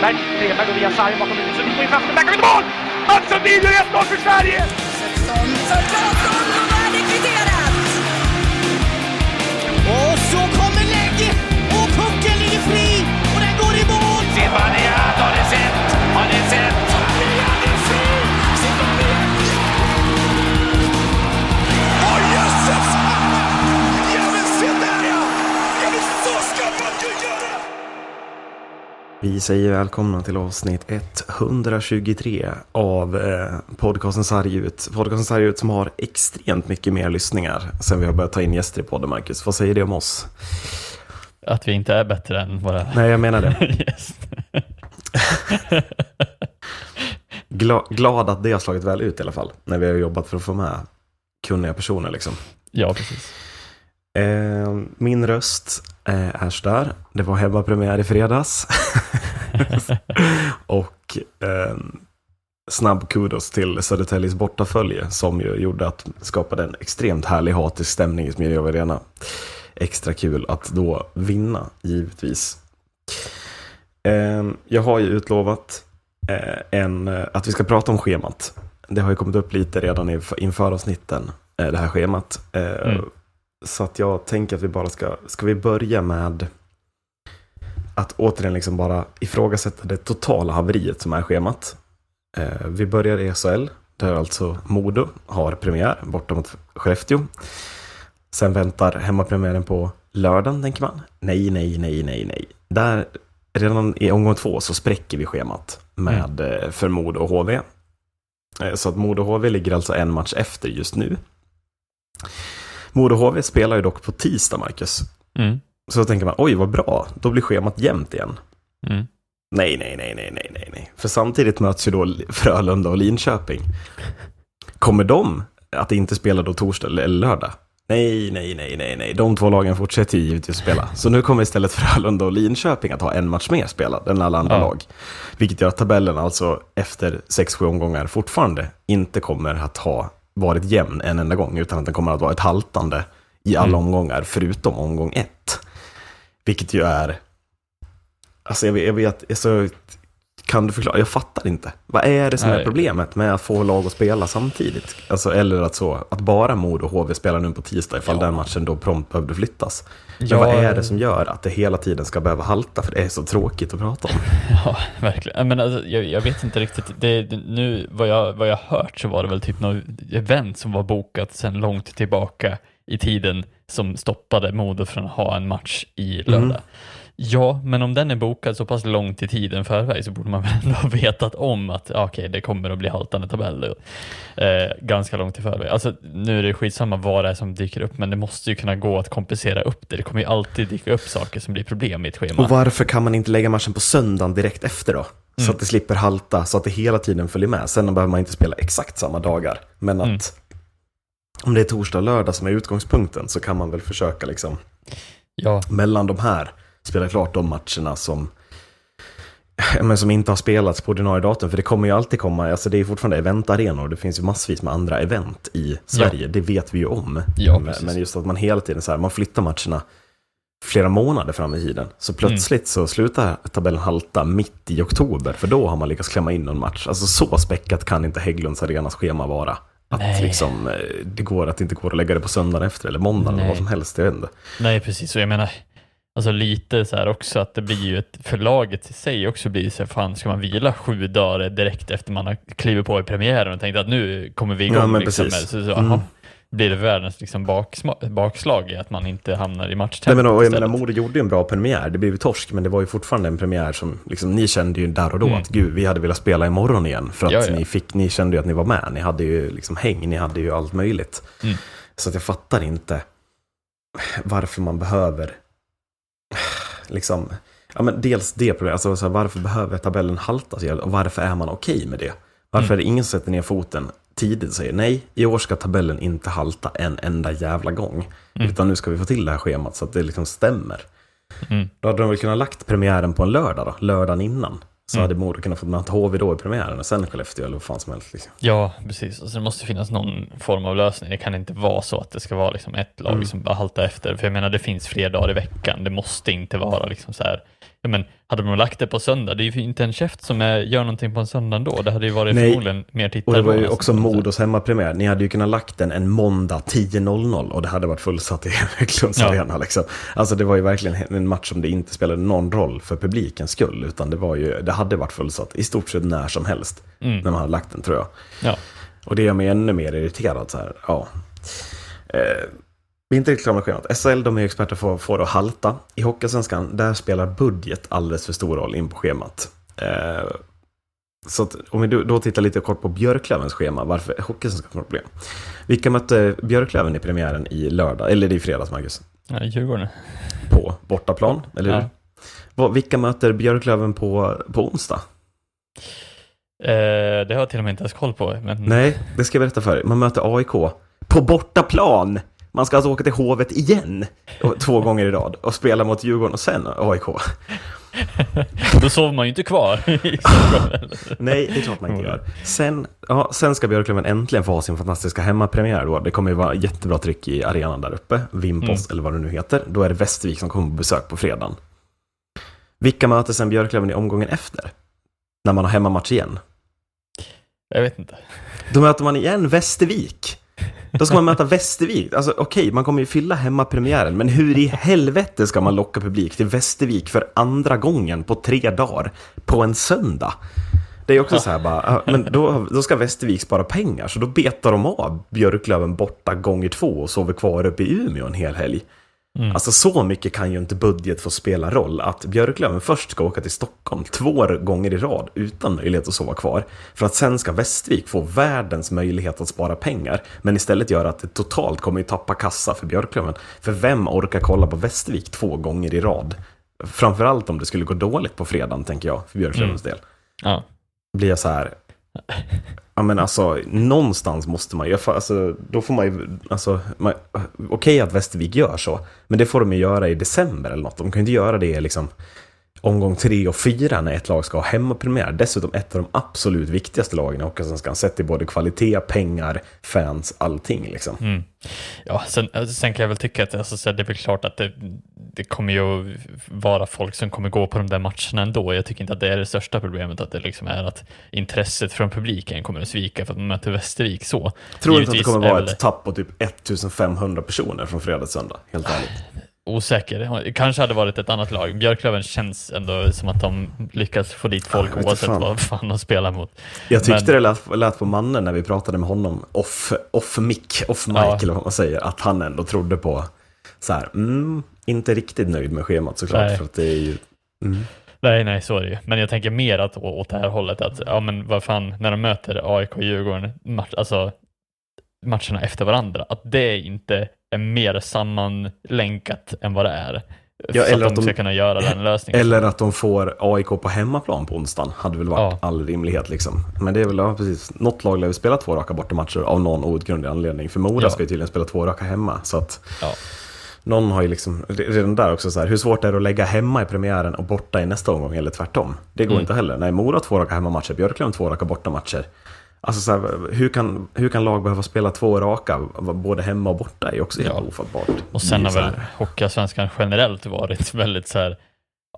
Strömberg, Stenberg går via sargen bakom huvudet. Sundin går in framför. Där kan vi mål! Mats Sundin gör 1-0 för Sverige! Vi säger välkomna till avsnitt 123 av eh, podcasten Sargut. Podcasten Sargut som har extremt mycket mer lyssningar sen vi har börjat ta in gäster i podden, Marcus. Vad säger det om oss? Att vi inte är bättre än våra Nej, jag menar det. Gla glad att det har slagit väl ut i alla fall, när vi har jobbat för att få med kunniga personer liksom. Ja, precis. Eh, min röst eh, är där. Det var hemmapremiär i fredags. och eh, snabb kudos till Södertäljes bortafölje som ju gjorde att skapade en extremt härlig hatisk stämning i Smedjeholm Arena. Extra kul att då vinna, givetvis. Eh, jag har ju utlovat eh, en, eh, att vi ska prata om schemat. Det har ju kommit upp lite redan inför avsnitten, eh, det här schemat. Eh, Mm. Så att jag tänker att vi bara ska, ska vi börja med att återigen liksom bara ifrågasätta det totala haveriet som är schemat. Eh, vi börjar i SHL, där alltså Modo har premiär borta mot Skellefteå. Sen väntar hemmapremiären på lördagen, tänker man. Nej, nej, nej, nej, nej. Där, redan i omgång två så spräcker vi schemat med eh, för Modo och HV. Eh, Så att Modo och HV ligger alltså en match efter just nu. Modo HV spelar ju dock på tisdag, Marcus. Mm. Så tänker man, oj vad bra, då blir schemat jämnt igen. Mm. Nej, nej, nej, nej, nej, nej, nej. För samtidigt möts ju då Frölunda och Linköping. Kommer de att inte spela då torsdag eller lördag? Nej, nej, nej, nej, nej. De två lagen fortsätter ju givetvis spela. Så nu kommer istället Frölunda och Linköping att ha en match mer spelad än alla andra Ja. lag. Vilket gör att tabellen alltså efter 6-7 omgångar fortfarande inte kommer att ha varit jämn en enda gång, utan att den kommer att vara ett haltande i alla Mm. omgångar, förutom omgång ett. Vilket ju är Alltså jag vet, jag vet alltså, kan du förklara? Jag fattar inte. Vad är det som är Nej. problemet med att få lag att spela samtidigt? Alltså, eller att, så, att bara Modo och HV spelar nu på tisdag ifall Ja. den matchen då prompt behövde flyttas. Men Ja. vad är det som gör att det hela tiden ska behöva halta? För det är så tråkigt att prata om. Ja, verkligen. Men alltså, jag, jag vet inte riktigt. Det, det, nu, vad jag, vad jag hört så var det väl typ något event som var bokat sedan långt tillbaka i tiden som stoppade Modo från att ha en match i lördag. Mm. Ja, men om den är bokad så pass långt i tiden förväg så borde man väl ändå ha vetat om att okej, det kommer att bli haltande tabell då. eh, ganska långt i förväg. Alltså, nu är det skitsamma vad det är som dyker upp, men det måste ju kunna gå att kompensera upp det. Det kommer ju alltid dyka upp saker som blir problem i ett schema. Och varför kan man inte lägga matchen på söndagen direkt efter då? Så Mm. att det slipper halta, så att det hela tiden följer med. Sen behöver man inte spela exakt samma dagar. Men att Mm. om det är torsdag och lördag som är utgångspunkten så kan man väl försöka liksom Ja, mellan de här spela klart de matcherna som men som inte har spelats på ordinarie datum. För det kommer ju alltid komma, alltså det är fortfarande eventarenor. Det finns ju massvis med andra event i Sverige. Det vet vi ju om. Ja, men, men just att man hela tiden så här, man flyttar matcherna flera månader fram i tiden. Så plötsligt så slutar tabellen halta mitt i oktober. För då har man lyckats klämma in någon match. Alltså så späckat kan inte Hägglunds arenas schema vara. Att Nej. liksom, eh, det går att det inte går att lägga det på söndagen efter eller måndagen eller vad som helst. Jag vet inte. Nej, precis. Och jag menar, alltså lite så här också att det blir ju ett, för laget i sig också blir så här, fan ska man vila sju dagar direkt efter man har klivit på i premiären och tänkt att nu kommer vi igång. Ja, men liksom, precis. så, så, Mm. aha, blir det världens liksom bakslag i att man inte hamnar i Nej, matchtempo men, och jag menar. Modo gjorde ju en bra premiär. Det blev ju torsk, men det var ju fortfarande en premiär som liksom, ni kände ju där och då Mm. att gud, vi hade velat spela imorgon igen. För att Ja, ja. Ni, fick, ni kände ju att ni var med. Ni hade ju liksom häng, ni hade ju allt möjligt. Mm. Så att jag fattar inte varför man behöver liksom, ja men dels det problemet, alltså så här, varför behöver tabellen halta så och varför är man okej med det? Varför Mm. är det ingen som sätter ner foten tidigt och säger nej, i år ska tabellen inte halta en enda jävla gång. Mm. Utan nu ska vi få till det här schemat så att det liksom stämmer. Mm. Då hade de väl kunnat lagt premiären på en lördag då, lördagen innan. Så Mm. hade Modo kunnat få möta HV då i premiären och sen Skellefteå eller vad fan som helst. Liksom. Ja, precis. Alltså, det måste finnas någon form av lösning. Det kan inte vara så att det ska vara liksom ett lag Mm. som bara haltar efter. För jag menar, det finns fler dagar i veckan. Det måste inte vara liksom så här. Ja, men, hade de lagt det på söndag, det är ju inte en käft som är, gör någonting på en söndag då. Det hade ju varit Nej. förmodligen mer tittare Och det var ju också. Modos hemmapremiär. Ni hade ju kunnat lagt den en måndag 10.00 och det hade varit fullsatt i Eklunds Ja. arena. Liksom. Alltså det var ju verkligen en match som det inte spelade någon roll för publikens skull. Utan det, var ju, det hade varit fullsatt i stort sett när som helst. Mm. När man hade lagt den tror jag. Ja. Och det gör mig ännu mer irriterad. Så här. Ja. Eh, vi är inte riktigt klara med schemat. SHL de är experter på att få det att halta. I Hockeysvenskan, där spelar budget alldeles för stor roll in på schemat. Eh, så att, om vi då tittar lite kort på Björklövens schema, varför Hockeysvenskan får problem. Vilka mötte Björklöven i premiären i lördag, eller i fredags Marcus? Ja, Djurgården. På bortaplan, eller hur? Ja. Vilka möter Björklöven på, på onsdag? Eh, det har jag till och med inte ens koll på. Men... Nej, det ska jag berätta för er. Man möter AIK på bortaplan. Man ska alltså åka till Hovet igen, två gånger i rad, och spela mot Djurgården och sen AIK. Då sover man ju inte kvar. Nej, det är klart man inte gör. Sen, ja, sen ska Björklöven äntligen få ha sin fantastiska hemmapremiär då. Det kommer ju vara jättebra tryck i arenan där uppe, Vimpos eller vad det nu heter. Då är det Västervik som kommer på besök på fredagen. Vilka möter sen Björklöven i omgången efter? När man har hemmamatch igen? Jag vet inte. Då möter man igen Västervik. Då ska man möta Västervik. Alltså okej, man kommer ju fylla hemmapremiären, men hur i helvete ska man locka publik till Västervik för andra gången på tre dagar på en söndag? Det är också så här bara, men då, då ska Västervik spara pengar, så då betar de av Björklöven borta gånger två och sover kvar uppe i Umeå en hel helg. Mm. Alltså så mycket kan ju inte budget få spela roll att Björklöven först ska åka till Stockholm två gånger i rad utan möjlighet att sova kvar. För att sen ska Västervik få världens möjlighet att spara pengar. Men istället göra att det totalt kommer ju tappa kassa för Björklöven. För vem orkar kolla på Västervik två gånger i rad? Framförallt om det skulle gå dåligt på fredagen tänker jag, för Björklövens del. Ja. Blir jag så här... Ja men alltså, någonstans måste man ju, alltså, då får man ju, alltså, man- okej att Västervik gör så, men det får de ju göra i december eller något. De kan ju inte göra det liksom omgång tre och fyra när ett lag ska ha hemmapremiär. Dessutom ett av de absolut viktigaste lagen i Hockeysvenskan, sett i både kvalitet, pengar, fans, allting liksom. Mm. Ja, sen, alltså, sen kan jag väl tycka att alltså, så det är klart att det, det kommer ju att vara folk som kommer gå på de där matcherna ändå. Jag tycker inte att det är det största problemet, att det liksom är att intresset från publiken kommer att svika för att man möter Västervik så. Tror inte att det kommer vara ett tapp på typ 1500 personer från fredag till söndag, helt ärligt. Osäker. Kanske hade varit ett annat lag. Björklöven känns ändå som att de lyckas få dit folk vet oavsett fan. vad fan de spelar mot. Jag tyckte Men- det lät, lät på mannen när vi pratade med honom off, off mic, off mic Ja. eller vad man säger, att han ändå trodde på så här, mm, inte riktigt nöjd med schemat såklart, Nej. för att det är ju, mm, Nej, nej, så är det ju. Men jag tänker mer att, åt det här hållet att, ja men vad fan, när de möter AIK och Djurgården, match, alltså matcherna efter varandra, att det inte är mer sammanlänkat än vad det är. Ja, så eller att att de de- ska kunna göra den lösningen. Eller att de får AIK på hemmaplan på onsdagen, hade väl varit Ja. all rimlighet liksom. Men det är väl, ja, precis, något lag lär väl spela två raka bortamatcher av någon outgrundlig anledning. För Mora Ja. ska ju tydligen spela två raka hemma, så att Ja. någon har ju liksom, redan där också så här, hur svårt är det att lägga hemma i premiären och borta i nästa omgång, eller tvärtom? Det går Mm. inte heller. Nej, Mora två raka hemmamatcher, Björklöven två raka bortamatcher. Alltså så här, hur, kan, hur kan lag behöva spela två raka, både hemma och borta, är också helt Ja. ofattbart. Och sen har väl Hockeyallsvenskan generellt varit väldigt så här,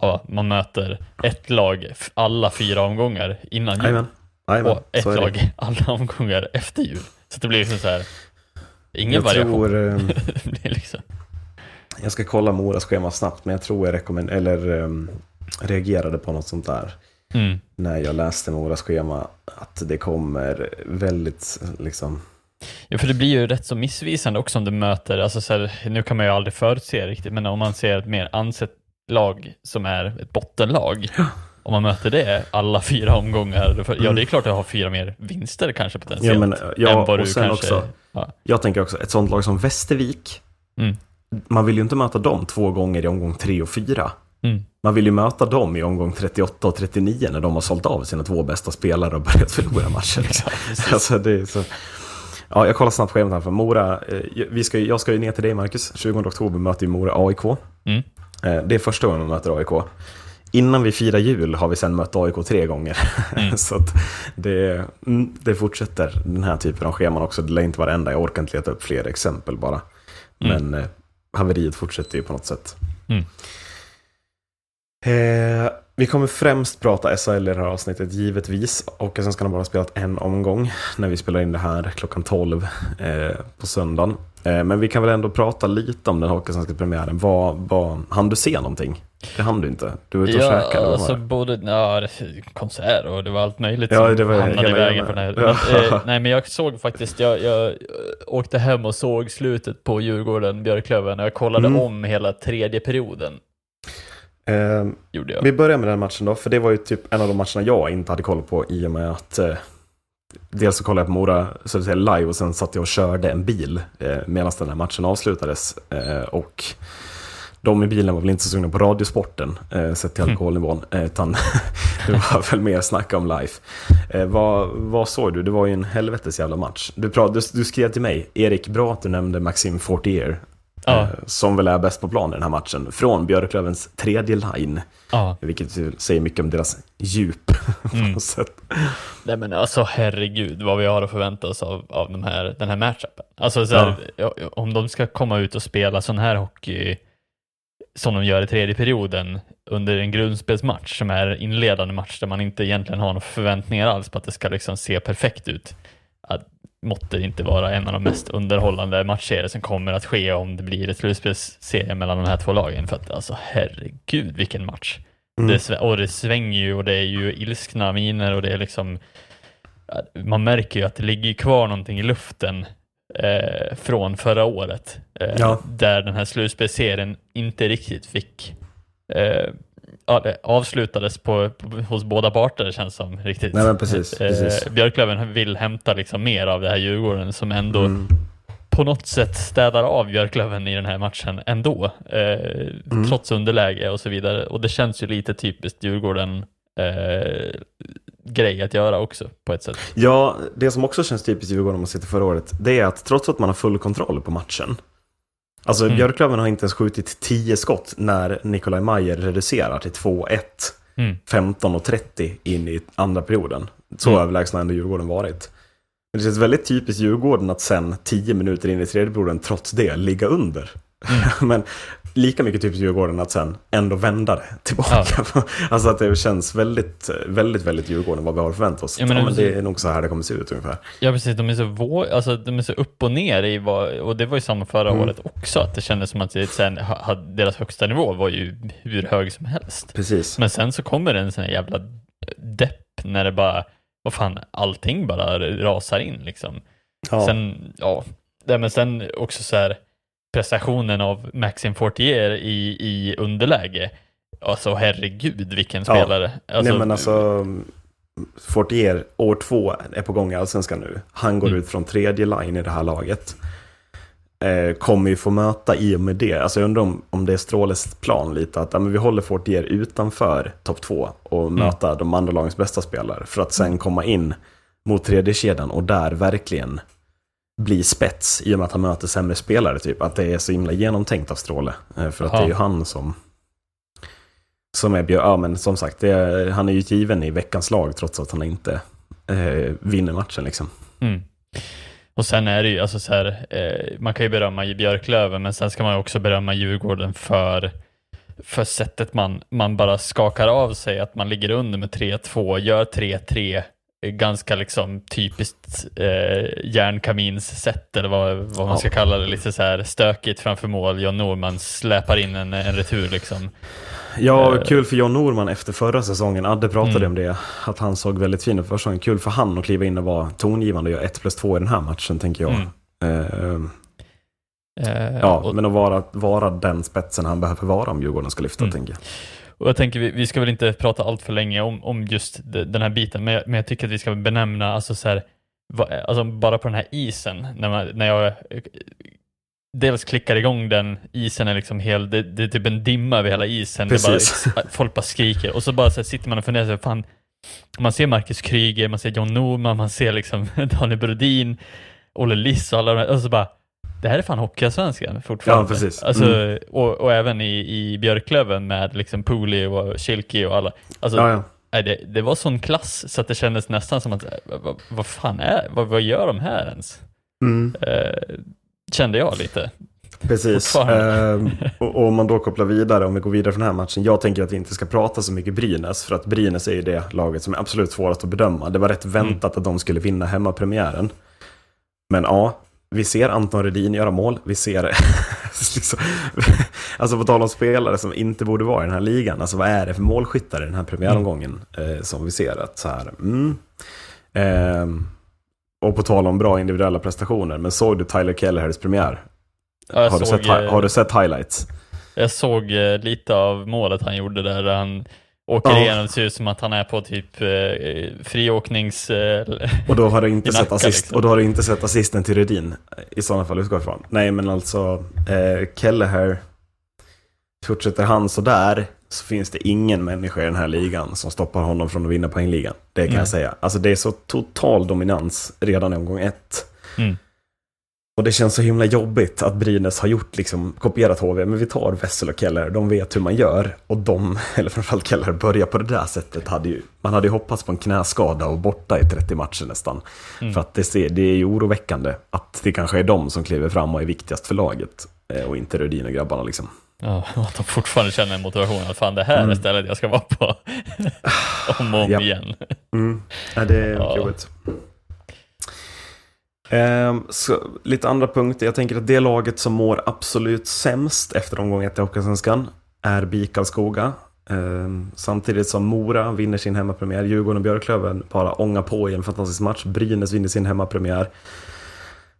ja, man möter ett lag alla fyra omgångar innan jul Jajamän. Jajamän, och ett lag alla omgångar efter jul. Så det blir liksom så här, ingen Jag variation. tror, eh, det liksom. Jag ska kolla Moras schema snabbt, men jag tror jag rekommend eller um, reagerade på något sånt där Mm. när jag läste Moras schema. Att det kommer väldigt, liksom, Ja, för det blir ju rätt så missvisande också om du möter, alltså så här, nu kan man ju aldrig förutse riktigt, men om man ser ett mer ansett lag som är ett bottenlag, om man möter det alla fyra omgångar, för, ja det är klart att jag har fyra mer vinster kanske potentiellt. Mm. Ja, men, ja, och du sen kanske, också- Ja, jag tänker också, ett sånt lag som Västervik, Mm. man vill ju inte möta dem två gånger i omgång tre och fyra. Mm, Man vill ju möta dem i omgång 38 och 39 när de har sålt av sina två bästa spelare och börjat förlora matcher. Ja, alltså, så... Ja, jag kollar snabbt schemat här för Mora. eh, Vi ska, ju- jag ska ju ner till dig Marcus. 20 oktober möter vi Mora AIK. Mm. Eh, Det är första gången man möter AIK. Innan vi firar jul har vi sen mött AIK tre gånger. Mm. så det, mm, det fortsätter den här typen av scheman också. Det lär inte vara enda. Jag orkar inte leta upp fler exempel bara. Men eh, haveriet fortsätter ju på något sätt. Mm. Eh, Vi kommer främst prata SHL i det här avsnittet, givetvis. Och sen ska de bara spelat en omgång när vi spelar in det här klockan 12 eh, på söndagen. Eh, men vi kan väl ändå prata lite om den Hockeysvenska premiären. Vad, vad, hann du se någonting? Det hann du inte. Du var ute och Ja, käkade. var alltså både ja, konsert och det var allt möjligt Ja, som det var hamnade i vägen för den här. Ja. Men, eh, nej, men jag såg faktiskt, jag, jag eh, åkte hem och såg slutet på Djurgården, Björklöven och jag kollade Mm. om hela tredje perioden. Eh, Gjorde jag. Vi börjar med den matchen då, för det var ju typ en av de matcherna jag inte hade koll på i och med att eh, dels så kollade jag på Mora så att säga, live och sen satt jag och körde en bil eh, medan den här matchen avslutades. Eh, och de i bilen var väl inte så sugna på radiosporten eh, sett till alkoholnivån, eh, utan det var väl mer snacka om life. Eh, vad, vad såg du? Det var ju en helvetes jävla match. Du, du, du skrev till mig, Erik, bra att du nämnde Maxim Fortier. Ja. Eh, som väl är bäst på plan i den här matchen. Från Björklövens tredje line. Ja. Vilket säger mycket om deras djup på Mm. något sätt. Nej men alltså herregud vad vi har att förvänta oss av, av de här, den här matchupen. Alltså så här, ja, om de ska komma ut och spela sån här hockey som de gör i tredje perioden under en grundspelsmatch som är inledande match där man inte egentligen har några förväntningar alls på att det ska liksom se perfekt ut. Att, måtte det inte vara en av de mest underhållande matchserier som kommer att ske om det blir ett slutspelsserie mellan de här två lagen. För att alltså herregud vilken match. Mm. Det, och det svänger ju och det är ju ilskna miner och det är liksom man märker ju att det ligger kvar någonting i luften eh, från förra året. Eh, Ja. Där den här slutspelsserien inte riktigt fick eh, ja, det avslutades på, på, hos båda parter känns som riktigt. Nej, men precis, Eh, precis. Björklöven vill hämta liksom mer av det här Djurgården som ändå Mm. på något sätt städar av Björklöven i den här matchen ändå. Eh, Mm. Trots underläge och så vidare. Och det känns ju lite typiskt Djurgården eh, grej att göra också på ett sätt. Ja, det som också känns typiskt Djurgården om man sitter förra året, det är att trots att man har full kontroll på matchen, Alltså Mm. Björklöven har inte ens skjutit 10 skott när Nikolaj Mayer reducerar till 2-1, Mm. 15 och 30 in i andra perioden. Så Mm. överlägsna ändå Djurgården varit. Men det känns väldigt typiskt Djurgården att sen 10 minuter in i tredje perioden trots det ligga under. Men lika mycket typiskt Djurgården att sen ändå vända det tillbaka. alltså att det känns väldigt, väldigt, väldigt Djurgården vad vi har förväntat oss. Ja, Ja, men men, det- är nog så här det kommer se ut ungefär. Ja precis, de är så, vå- alltså, de är så upp och ner i vad, och det var ju samma förra Mm. året också, att det kändes som att det sen, ha, deras högsta nivå var ju hur hög som helst. Precis. Men sen så kommer det en sån här jävla depp när det bara, vad fan, allting bara rasar in liksom. Ja. Sen, ja, men sen också så här prestationen av Maxim Fortier i, i underläge. Alltså herregud vilken Ja. spelare. Alltså, Nej men alltså, Fortier, år två, är på gång i Allsvenskan nu. Han går Mm. ut från tredje line i det här laget. Eh, kommer ju få möta i och med det, alltså jag undrar om, om det är Stråles plan lite, att ja, men vi håller Fortier utanför topp två och Mm. möta de andra lagens bästa spelare. För att sen komma in mot tredje kedjan och där verkligen bli spets i och med att han möter sämre spelare. Typ. Att det är så himla genomtänkt av Stråle. Eh, För att Ja. det är ju han som som är ja men som sagt, är, han är ju given i veckans lag trots att han inte eh, vinner matchen liksom. Mm. Och sen är det ju, alltså så här, eh, man kan ju berömma Björklöven, men sen ska man ju också berömma Djurgården för, för sättet man, man bara skakar av sig, att man ligger under med 3-2, gör 3-3, eh, ganska liksom typiskt eh, järnkamins-sätt, eller vad, vad man ska kalla det, lite så här stökigt framför mål. John Norman släpar in en, en retur liksom. Ja, Eh. kul för John Norman efter förra säsongen. Adde pratade Mm. om det, att han såg väldigt fin ut förra säsongen. Kul för han att kliva in och vara tongivande och göra 1 plus 2 i den här matchen, tänker jag. Mm. Eh, Eh, ja, och- men att vara, vara den spetsen han behöver vara om Djurgården ska lyfta, Mm. tänker jag. Och jag tänker, vi, vi ska väl inte prata allt för länge om, om just de, den här biten, men jag, men jag tycker att vi ska benämna, alltså så här, alltså bara på den här isen, när, man, när jag dels klickar igång den, isen är liksom hel, det, det är typ en dimma över hela isen, det bara, folk bara skriker, och så bara så här, sitter man och funderar, så här, fan, man ser Marcus Kryger, man ser John Norman, man ser liksom Daniel Brodin, Olle Liss och alla de här, och så bara, det här är fan Hockeyallsvenskan fortfarande. Ja, precis. Alltså, Mm. och, och även i, i Björklöven med liksom Pooley och Schilke och alla. Alltså, Ja, ja. nej, det, det var sån klass så att det kändes nästan som att, äh, vad, vad, fan är, vad, vad gör de här ens? Mm. Eh, kände jag lite. Precis. Ehm, och, om man då kopplar vidare, om vi går vidare från den här matchen. Jag tänker att vi inte ska prata så mycket Brynäs, för att Brynäs är ju det laget som är absolut svårast att bedöma. Det var rätt väntat att de skulle vinna hemmapremiären. Men ja, vi ser Anton Rudin göra mål. Vi ser, liksom, alltså på tal om spelare som inte borde vara i den här ligan. Alltså vad är det för målskyttar i den här premiäromgången eh, som vi ser? Att så här, mm. Ehm, och på tal om bra individuella prestationer, men såg du Tyler Kelleher's premiär? Ja, Har du, såg, sett, eh, har du sett highlights? jag såg eh, lite av målet han gjorde där, där han åker Ja. igenom, det ser ut som att han är på typ eh, friåknings... Eh, Och då har du inte, sett, assist, liksom. och då har du inte sett assisten till Rudin i sådana fall utgår ifrån. Nej, men alltså eh, Kelleher, fortsätter han sådär så finns det ingen människa i den här ligan som stoppar honom från att vinna poängligan. Det kan Nej. jag säga. Alltså det är så total dominans redan i omgång ett. Mm. Och det känns så himla jobbigt att Brynäs har gjort, liksom, kopierat HV, men vi tar Wessel och Keller, de vet hur man gör. Och de, eller framförallt Keller, börja på det där sättet. Hade ju, man hade ju hoppats på en knäskada och borta i 30 matcher nästan. Mm. För att det, ser, det är ju oroväckande att det kanske är de som kliver fram och är viktigast för laget. eh, Och inte Rudin och grabbarna liksom. Ja, att de fortfarande känner en motivation att fan det här är stället jag ska vara på. om och om Ja. igen. Mm. Ja, det är Ja. jobbigt. Ehm, så, lite andra punkter. Jag tänker att det laget som mår absolut sämst efter omgång 1 i Hockeyallsvenskan är BIK Karlskoga. Ehm, samtidigt som Mora vinner sin hemmapremiär. Djurgården och Björklöven bara ångar på i en fantastisk match. Brynäs vinner sin hemmapremiär.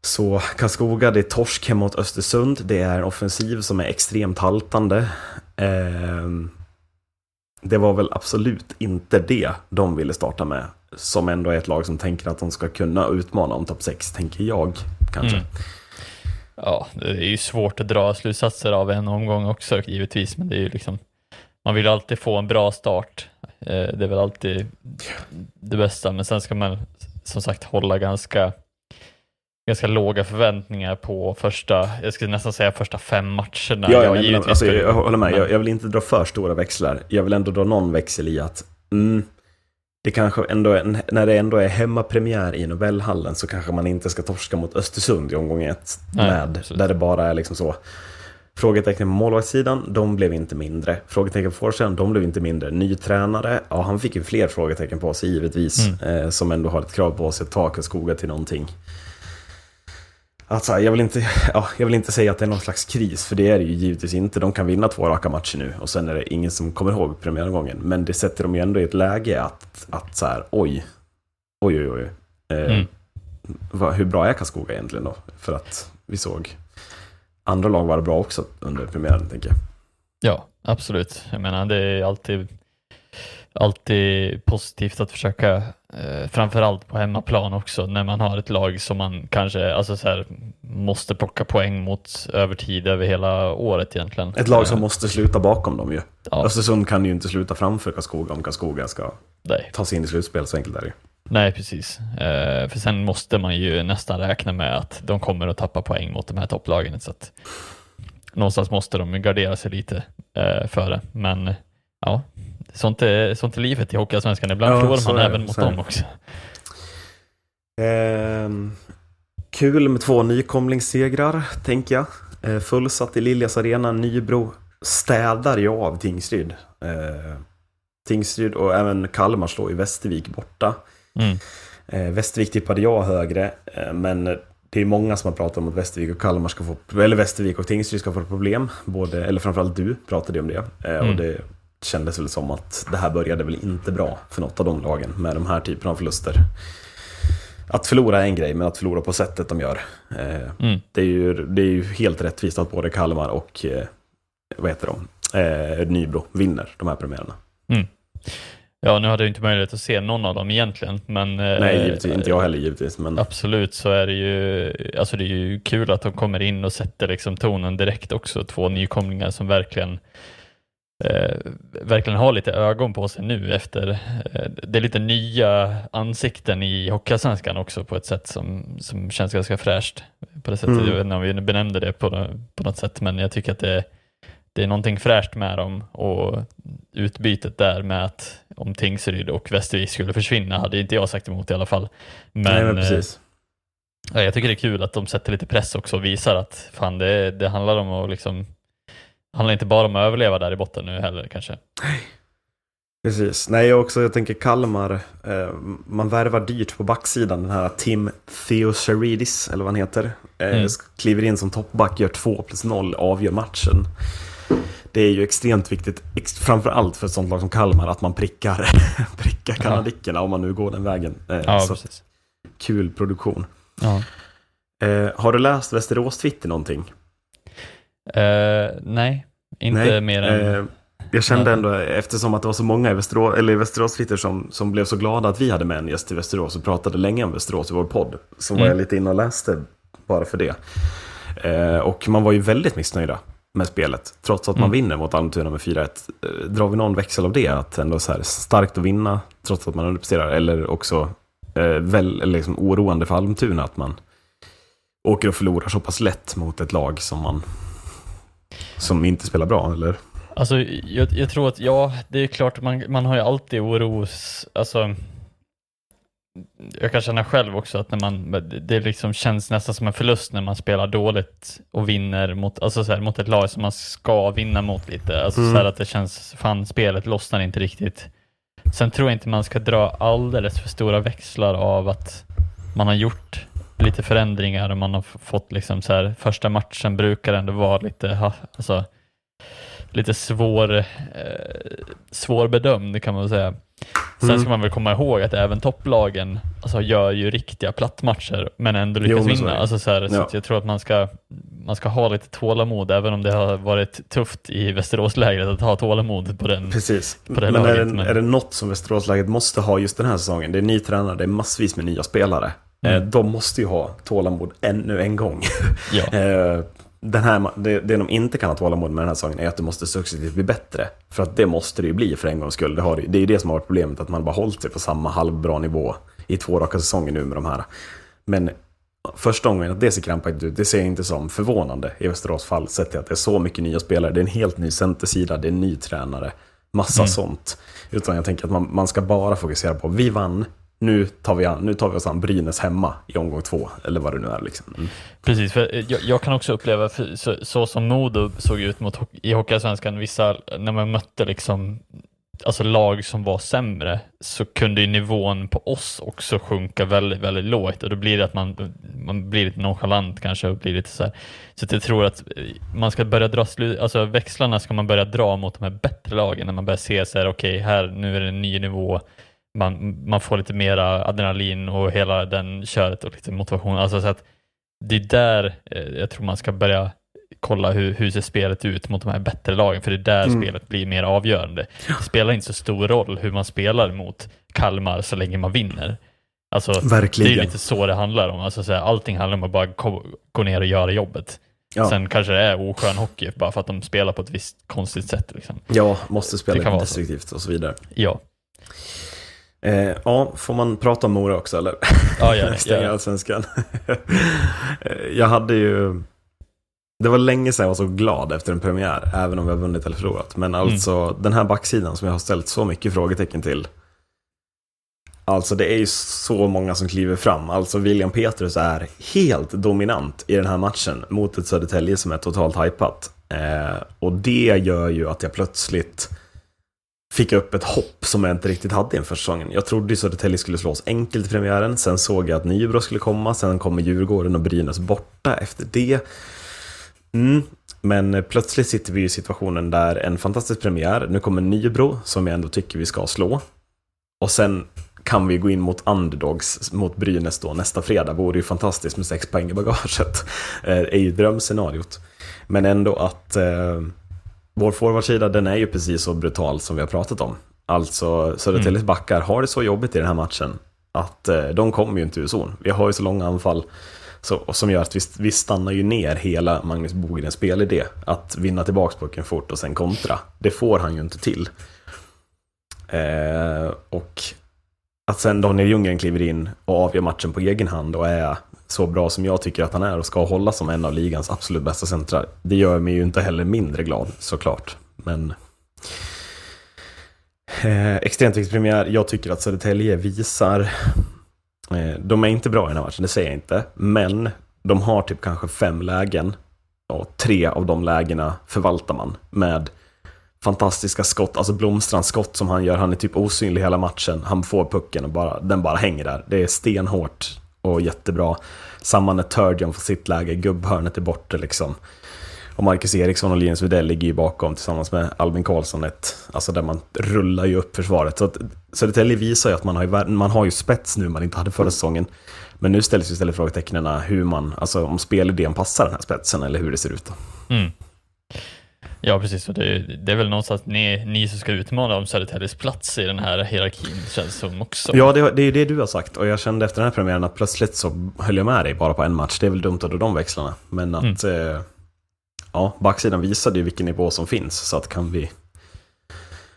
Så Karlskoga, det är torsk hemma mot Östersund. Det är en offensiv som är extremt haltande. Ehm, det var väl absolut inte det de ville starta med. Som ändå är ett lag som tänker att de ska kunna utmana om topp 6, tänker jag kanske. Mm. Ja, det är ju svårt att dra slutsatser av en omgång också givetvis, men det är ju liksom man vill alltid få en bra start. Eh, Det är väl alltid det bästa, men sen ska man som sagt hålla ganska ganska låga förväntningar på första, jag skulle nästan säga första fem matcherna. Ja, ja, nej, alltså, jag, jag håller med. men- Jag, jag vill inte dra för stora växlar. Jag vill ändå dra någon växel i att mm, det kanske ändå är, när det ändå är hemmapremiär i Nobelhallen så kanske man inte ska torska mot Östersund i omgång ett. Med, där det bara är liksom så. Frågetecken på målvaktssidan, de blev inte mindre. Frågetecken på forwardsidan, de blev inte mindre. Ny tränare, ja han fick ju fler frågetecken på sig givetvis. Mm. Eh, som ändå har ett krav på sig att ta Karlskoga till någonting. Alltså, jag, vill inte, ja, jag vill inte säga att det är någon slags kris, för det är det ju givetvis inte. De kan vinna två raka matcher nu och sen är det ingen som kommer ihåg premiäromgången. Men det sätter dem ju ändå i ett läge att, att så här, oj, oj, oj, oj. Eh, Mm. vad, hur bra är Karlskoga egentligen då? För att vi såg andra lag vara bra också under premiären, tänker jag. Ja, absolut. Jag menar, det är alltid, alltid positivt att försöka, eh, framförallt på hemmaplan också, när man har ett lag som man kanske alltså så här, måste plocka poäng mot över tid, över hela året egentligen. Ett lag som Eh, måste sluta bakom dem ju. ja, Östersund kan ju inte sluta framför Karlskoga om Karlskoga ska nej. ta sig in i slutspel, så enkelt är det ju. nej, precis. Eh, för sen måste man ju nästan räkna med att de kommer att tappa poäng mot de här topplagen. Så att någonstans måste de gardera sig lite eh, för det. Men ja, sånt är, sånt är livet i Hockeyallsvenskan. Ibland Ja, förlorar man även mot dem också. Ehm, kul med två nykomlingssegrar, tänker jag. Eh, fullsatt i Liljas arena, Nybro städar ju av Tingsryd. Eh, Tingsryd och även Kalmar slår ju Västervik borta. Mm. Eh, Västervik tippade jag högre, eh, men det är många som har pratat om att Västervik och Kalmar ska få, eller Västervik och Tingsryd ska få problem. Både, eller framförallt du pratade om det. Eh, Mm. Och det kändes väl som att det här började väl inte bra för något av de lagen med de här typerna av förluster. Att förlora är en grej, men att förlora på sättet de gör. Eh, Mm. det, är ju, det är ju helt rättvist att både Kalmar och eh, vad heter de? Eh, Nybro vinner de här premiärerna. Ja, nu hade jag inte möjlighet att se någon av dem egentligen, men eh, Nej, givetvis, inte jag heller givetvis. Men Absolut så är det ju, alltså det är ju kul att de kommer in och sätter liksom tonen direkt också. Två nykomlingar som verkligen eh, verkligen har lite ögon på sig nu efter, eh, det är lite nya ansikten i Hockeyallsvenskan också på ett sätt som, som känns ganska fräscht. På det sättet, Mm. jag vet inte om vi benämnde det på, på något sätt, men jag tycker att det, det är någonting fräscht med dem och utbytet där med att om Tingsryd och Västervik skulle försvinna hade inte jag sagt emot i alla fall. Men, nej, men eh, precis. Ja, jag tycker det är kul att de sätter lite press också och visar att fan det, det handlar om att liksom handlar inte bara om att överleva där i botten nu heller kanske. Precis. Nej, också, jag tänker Kalmar, eh, man värvar dyrt på backsidan. Den här Tim Theosaridis, eller vad han heter, eh, Mm. kliver in som toppback, gör 2 plus 0, avgör matchen. Det är ju extremt viktigt, ex- framförallt för ett sånt lag som Kalmar, att man prickar, prickar Ja. kanadickerna om man nu går den vägen. Eh, Ja, så precis. kul produktion. Ja. Eh, har du läst Västerås Twitter någonting? Eh, nej, inte Nej, mer än... eh, jag kände ändå, eftersom att det var så många i Västerås, eller Västerås som, som blev så glada att vi hade med en gäst i Västerås och pratade länge om Västerås i vår podd, så var Mm. jag lite inne och läste bara för det. Eh, och man var ju väldigt missnöjda med spelet, trots att man Mm. vinner mot Almtuna med 4-1. Eh, drar vi någon växel av det, att ändå så här starkt att vinna, trots att man underpresterar, eller också väl, liksom oroande för Almtuna att man åker och förlorar så pass lätt mot ett lag som man som inte spelar bra, eller? Alltså, jag, jag tror att, ja, det är klart, man, man har ju alltid oros, alltså, jag kan känna själv också att när man, det liksom känns nästan som en förlust när man spelar dåligt och vinner mot, alltså så här, mot ett lag som man ska vinna mot lite. Alltså Mm. så att det känns, fan spelet lossnar inte riktigt. Sen tror jag inte man ska dra alldeles för stora växlar av att man har gjort lite förändringar och man har fått liksom så här, första matchen brukar ändå vara lite, ha, alltså, lite svår, eh, svårbedömd kan man säga. Sen Mm. ska man väl komma ihåg att även topplagen alltså, gör ju riktiga plattmatcher men ändå Jo, lyckas så är vinna. det. Alltså, så här, så Ja. att jag tror att man ska, man ska ha lite tålamod även om det har varit tufft i Västeråslägret att ha tålamod på den. Precis. på det men är laget, det, men- är det något som Västeråslaget måste ha just den här säsongen, det är ny tränare, det är massvis med nya spelare. Mm. Eh, De måste ju ha tålamod ännu en gång. Ja, Eh, Den här, det, det de inte kan ha tålamod med den här säsongen är att det måste successivt bli bättre. För att det måste det ju bli för en gångs skull. Det, har, det är ju det som har varit problemet, att man bara hållit sig på samma halvbra nivå i två raka säsonger nu med de här. Men första gången att det ser krampaktigt ut, det ser jag inte som förvånande i Västerås fall, sett till att det är så mycket nya spelare. Det är en helt ny centersida, det är en ny tränare, massa Mm. sånt. Utan jag tänker att man, man ska bara fokusera på, vi vann, nu tar vi, an, nu tar vi oss an Brynäs hemma i omgång två, eller vad det nu är. Liksom. Mm. precis. För jag, jag kan också uppleva, så, så som Modo såg ut mot, i Hockeyallsvenskan, vissa, när man mötte liksom alltså lag som var sämre så kunde ju nivån på oss också sjunka väldigt, väldigt lågt och då blir det att man, man blir lite nonchalant kanske och blir lite så här. Så att jag tror att man ska börja dra slut, alltså växlarna ska man börja dra mot de här bättre lagen när man börjar se så här, okej, här, nu är det en ny nivå, man, man får lite mera adrenalin och hela den köret och lite motivation. Alltså så att det är där eh, jag tror man ska börja kolla hur, hur ser spelet ut mot de här bättre lagen, för det är där Mm. spelet blir mer avgörande. Det spelar inte så stor roll hur man spelar mot Kalmar så länge man vinner. Alltså, det är Verkligen. lite så det handlar om. Alltså, så här, allting handlar om att bara gå ner och göra jobbet. Ja. Sen kanske det är oskön hockey bara för att de spelar på ett visst konstigt sätt. Liksom. Ja, måste spela destruktivt och så vidare. Ja, Eh, ja, får man prata om Mora också eller? ja, ja, Stänga ja. allsvenskan. Eh, jag hade ju... Det var länge sedan jag var så glad efter en premiär, även om vi har vunnit eller förlorat. Men Mm. alltså, den här backsidan som jag har ställt så mycket frågetecken till. Alltså det är ju så många som kliver fram. Alltså William Petrus är helt dominant i den här matchen mot ett Södertälje som är totalt hypat. Eh, och det gör ju att jag plötsligt fick jag upp ett hopp som jag inte riktigt hade inför säsongen. Jag trodde ju Södertälje skulle slås enkelt i premiären, sen såg jag att Nybro skulle komma, sen kommer Djurgården och Brynäs borta efter det. Mm. Men plötsligt sitter vi i situationen där en fantastisk premiär, nu kommer Nybro som jag ändå tycker vi ska slå. Och sen kan vi gå in mot underdogs mot Brynäs då nästa fredag. Vore ju fantastiskt med sex poäng i bagaget. Det eh, är ju drömscenariot. Men ändå att eh, vår forwardsida den är ju precis så brutal som vi har pratat om. Alltså Södertäljes backar har det så jobbigt i den här matchen att eh, de kommer ju inte ur zon. Vi har ju så långa anfall så, och som gör att vi, vi stannar ju ner hela Magnus Bogrens spelidé. Att vinna tillbaks pucken fort och sen kontra. Det får han ju inte till. Eh, och att sen Daniel Ljunggren kliver in och avgör matchen på egen hand och är så bra som jag tycker att han är och ska hålla som en av ligans absolut bästa centrar. Det gör mig ju inte heller mindre glad såklart. Men eh, extremt viktig premiär. Jag tycker att Södertälje visar Eh, De är inte bra i den här matchen, det säger jag inte. Men de har typ kanske fem lägen. Och tre av de lägena förvaltar man med fantastiska skott. Alltså Blomstrands skott som han gör, han är typ osynlig hela matchen. Han får pucken och bara, den bara hänger där. Det är stenhårt och jättebra. Samma när Turgeon får sitt läge, gubbhörnet är borta liksom. Och Marcus Eriksson och Linus Widell ligger ju bakom tillsammans med Albin Karlsson, ett, alltså där man rullar ju upp försvaret. Så att Södertälje visar ju att man har, ju, man har ju spets nu man inte hade förra säsongen. Men nu ställs ju istället frågetecknen hur man, alltså om spelidén passar den här spetsen eller hur det ser ut. Då. Mm. Ja, precis. Och det, det är väl någonstans ni, ni som ska utmana om Södertäljes plats i den här hierarkin, känns som också. Ja, det, det är ju det du har sagt och jag kände efter den här premiären att plötsligt så höll jag med dig bara på en match. Det är väl dumt att dra de växlarna. Men att, eh, ja, backsidan visade ju vilken nivå som finns. Så att kan vi,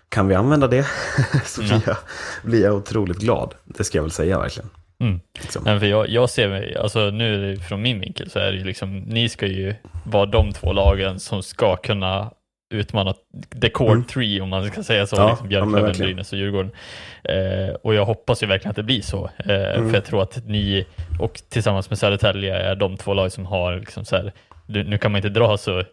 kan vi använda det så blir, Ja. jag, blir jag otroligt glad. Det ska jag väl säga verkligen. Mm. Liksom. Nej, för jag, jag ser mig, alltså nu från min vinkel så är det ju liksom, ni ska ju vara de två lagen som ska kunna utmana the core Mm. three om man ska säga så, Ja, liksom ja, Björklöven, verkligen. Brynäs och Djurgården. Eh, och jag hoppas ju verkligen att det blir så, eh, Mm. för jag tror att ni och tillsammans med Södertälje är de två lag som har liksom så här, nu, kan man inte dra så eh,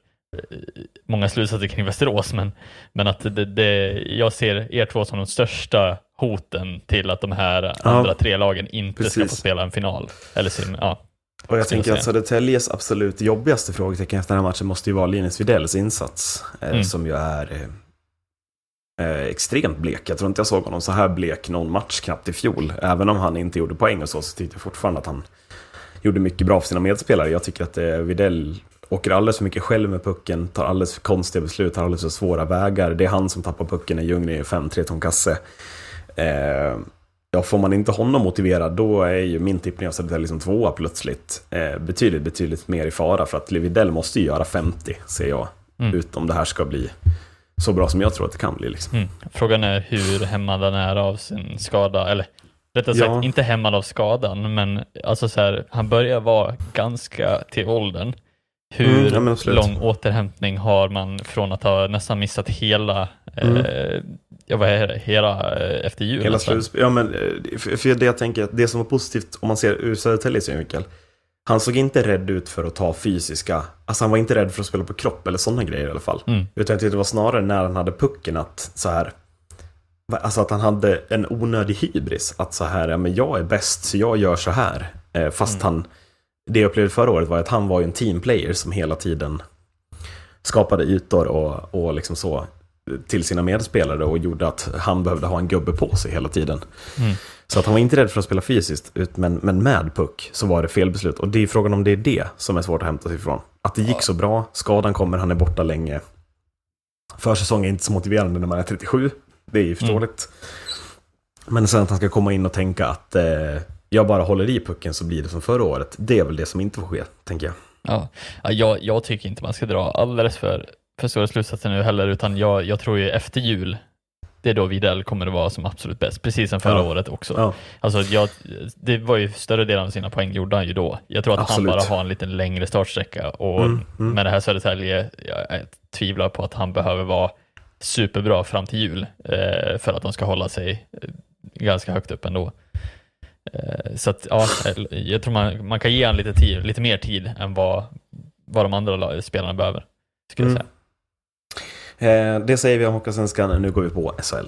många slutsatser kring Västerås, men, men att det, det, jag ser er två som de största hoten till att de här andra tre lagen inte ska få precis. spela en final. Eller sin, ja. Och jag tänker jag att. Södertäljes absolut jobbigaste frågetecken efter den här matchen måste ju vara Linus Widells insats. Eh, Mm. Som ju är eh, eh, extremt blek. Jag tror inte jag såg honom så här blek någon match knappt i fjol. Även om han inte gjorde poäng och så, så tyckte jag fortfarande att han gjorde mycket bra för sina medspelare. Jag tycker att eh, Widell åker alldeles för mycket själv med pucken, tar alldeles för konstiga beslut, tar alldeles för svåra vägar. Det är han som tappar pucken när Ljunggren är 5-3 tom kasse. Eh, Ja, får man inte honom motiverad, då är ju min tippning av Södertälje som tvåa plötsligt eh, betydligt, betydligt mer i fara. För att Levidell måste ju göra 50, ser jag. Mm. Ut om det här ska bli så bra som jag tror att det kan bli. Liksom. Mm. Frågan är hur hämmad han är av sin skada, eller rättare sagt Ja. inte hämmad av skadan, men alltså så här, han börjar vara ganska till åldern. Hur Mm, ja, lång återhämtning har man från att ha nästan missat hela, eh, ja vad är det, hela eh, efter jul? Mm. Hela slutspel. Ja, men eh, för, det jag tänker, det som var positivt om man ser ur Södertäljes synvinkel. Han såg inte rädd ut för att ta fysiska, alltså han var inte rädd för att spela på kropp eller sådana grejer i alla fall. Mm. Utan jag tyckte det var snarare när han hade pucken att så här, alltså att han hade en onödig hybris. Att så här, ja men jag är bäst så jag gör så här. Eh, fast han, det jag upplevde förra året var att han var ju en teamplayer som hela tiden skapade ytor och, och liksom så till sina medspelare och gjorde att han behövde ha en gubbe på sig hela tiden. Mm. Så att han var inte rädd för att spela fysiskt, ut- men, men med puck så var det fel beslut. Och det är frågan om det är det som är svårt att hämta sig ifrån. Att det gick så bra, skadan kommer, han är borta länge. Försäsongen är inte så motiverande när man är 37, det är ju förståeligt. Men sen att han ska komma in och tänka att eh, jag bara håller i pucken så blir det som förra året. Det är väl det som inte får ske, tänker jag. Ja, ja jag, jag tycker inte man ska dra alldeles för, för stora slutsatser nu heller, utan jag, jag tror ju efter jul, det är då Widell kommer att vara som absolut bäst, precis som förra Ja. året också. Ja, Alltså jag, det var ju större delen av sina poäng gjorde han ju då. Jag tror att Absolut. han bara har en lite längre startsträcka och Mm, mm. med det här Södertälje, jag, jag tvivlar på att han behöver vara superbra fram till jul eh, för att de ska hålla sig eh, ganska högt upp ändå. Eh, så att ja, jag tror man, man kan ge honom lite, tid, lite mer tid än vad, vad de andra spelarna behöver. Skulle jag Mm. säga. Eh, det säger vi om Hockeysvenskan, nu går vi på SHL.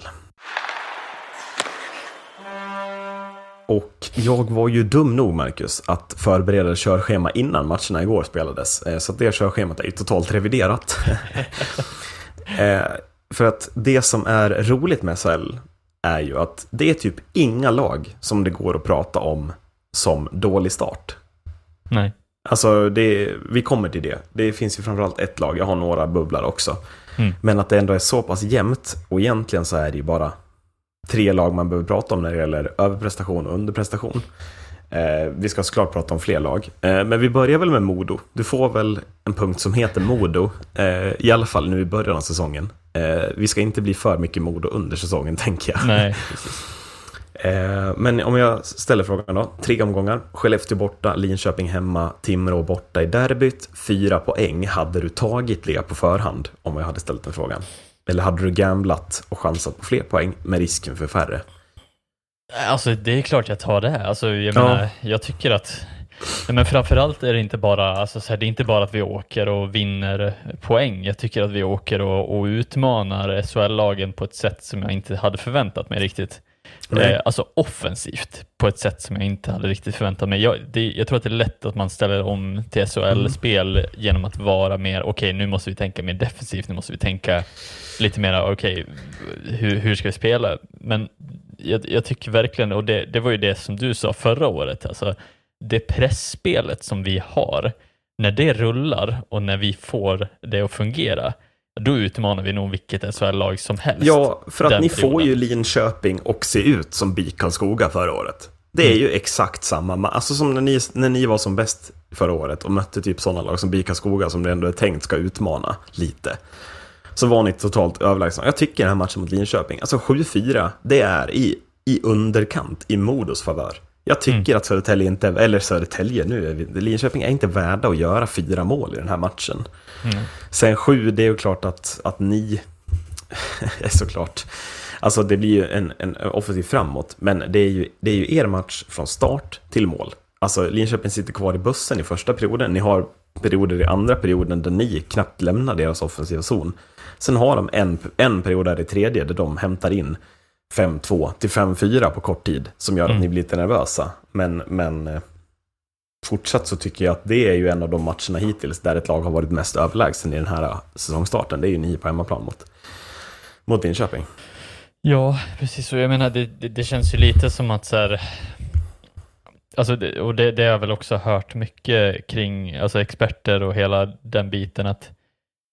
Och jag var ju dum nog, Marcus, att förbereda körschema innan matcherna igår spelades. Eh, Så det körschemat är ju totalt reviderat. eh, för att det som är roligt med SHL är ju att det är typ inga lag som det går att prata om som dålig start. Nej. Alltså, det, vi kommer till det. Det finns ju framförallt ett lag, jag har några bubblar också. Mm. Men att det ändå är så pass jämnt och egentligen så är det ju bara tre lag man behöver prata om när det gäller överprestation och underprestation. Eh, vi ska såklart prata om fler lag, eh, men vi börjar väl med Modo. Du får väl en punkt som heter Modo, eh, i alla fall nu i början av säsongen. Eh, vi ska inte bli för mycket Modo under säsongen, tänker jag. Nej, precis. Eh, Men om jag ställer frågan då. Tre omgångar. Skellefteå borta, Linköping hemma, Timrå borta i derbyt. Fyra poäng. Hade du tagit det på förhand om jag hade ställt den frågan? Eller hade du gamblat och chansat på fler poäng med risken för färre? Alltså det är klart jag tar det. Alltså, jag, Ja. menar, jag tycker att Nej, men framförallt är det inte bara, alltså, så här, det är inte bara att vi åker och vinner poäng. Jag tycker att vi åker och, och utmanar SHL-lagen på ett sätt som jag inte hade förväntat mig riktigt. Nej. Eh, alltså offensivt på ett sätt som jag inte hade riktigt förväntat mig. Jag, det, jag tror att det är lätt att man ställer om till SHL-spel genom att vara mer, okej nu måste vi tänka mer defensivt, nu måste vi tänka lite mer, okej hur, hur ska vi spela? Men jag, jag tycker verkligen, och det, det var ju det som du sa förra året, alltså det pressspelet som vi har, när det rullar och när vi får det att fungera, då utmanar vi nog vilket SHL-lag som helst. Ja, för att ni får perioden. ju Linköping och se ut som BIK Karlskoga förra året. Det är ju exakt samma, ma- alltså som när ni, när ni var som bäst förra året och mötte typ sådana lag som BIK Karlskoga som det ändå är tänkt ska utmana lite. Så var ni totalt överlägsna. Jag tycker den här matchen mot Linköping, alltså 7-4, det är i, i underkant i Modos favör. Jag tycker att Södertälje inte, eller Södertälje nu, Linköping är inte värda att göra fyra mål i den här matchen. Sen sju, det är ju klart att, att ni är såklart. Alltså det blir ju en, en offensiv framåt, men det är, ju, det är ju er match från start till mål. Alltså Linköping sitter kvar i bussen i första perioden, ni har perioder i andra perioden där ni knappt lämnar deras offensiva zon. Sen har de en, en period där i tredje där de hämtar in 5-2 till 5-4 på kort tid, som gör att Mm. ni blir lite nervösa. Men, men eh, fortsatt så tycker jag att det är ju en av de matcherna hittills där ett lag har varit mest överlägsen i den här eh, säsongstarten. Det är ju ni på hemmaplan mot, mot Linköping. Ja, precis. Och jag menar, det, det, det känns ju lite som att så här, alltså det, och det, det har jag väl också hört mycket kring alltså experter och hela den biten att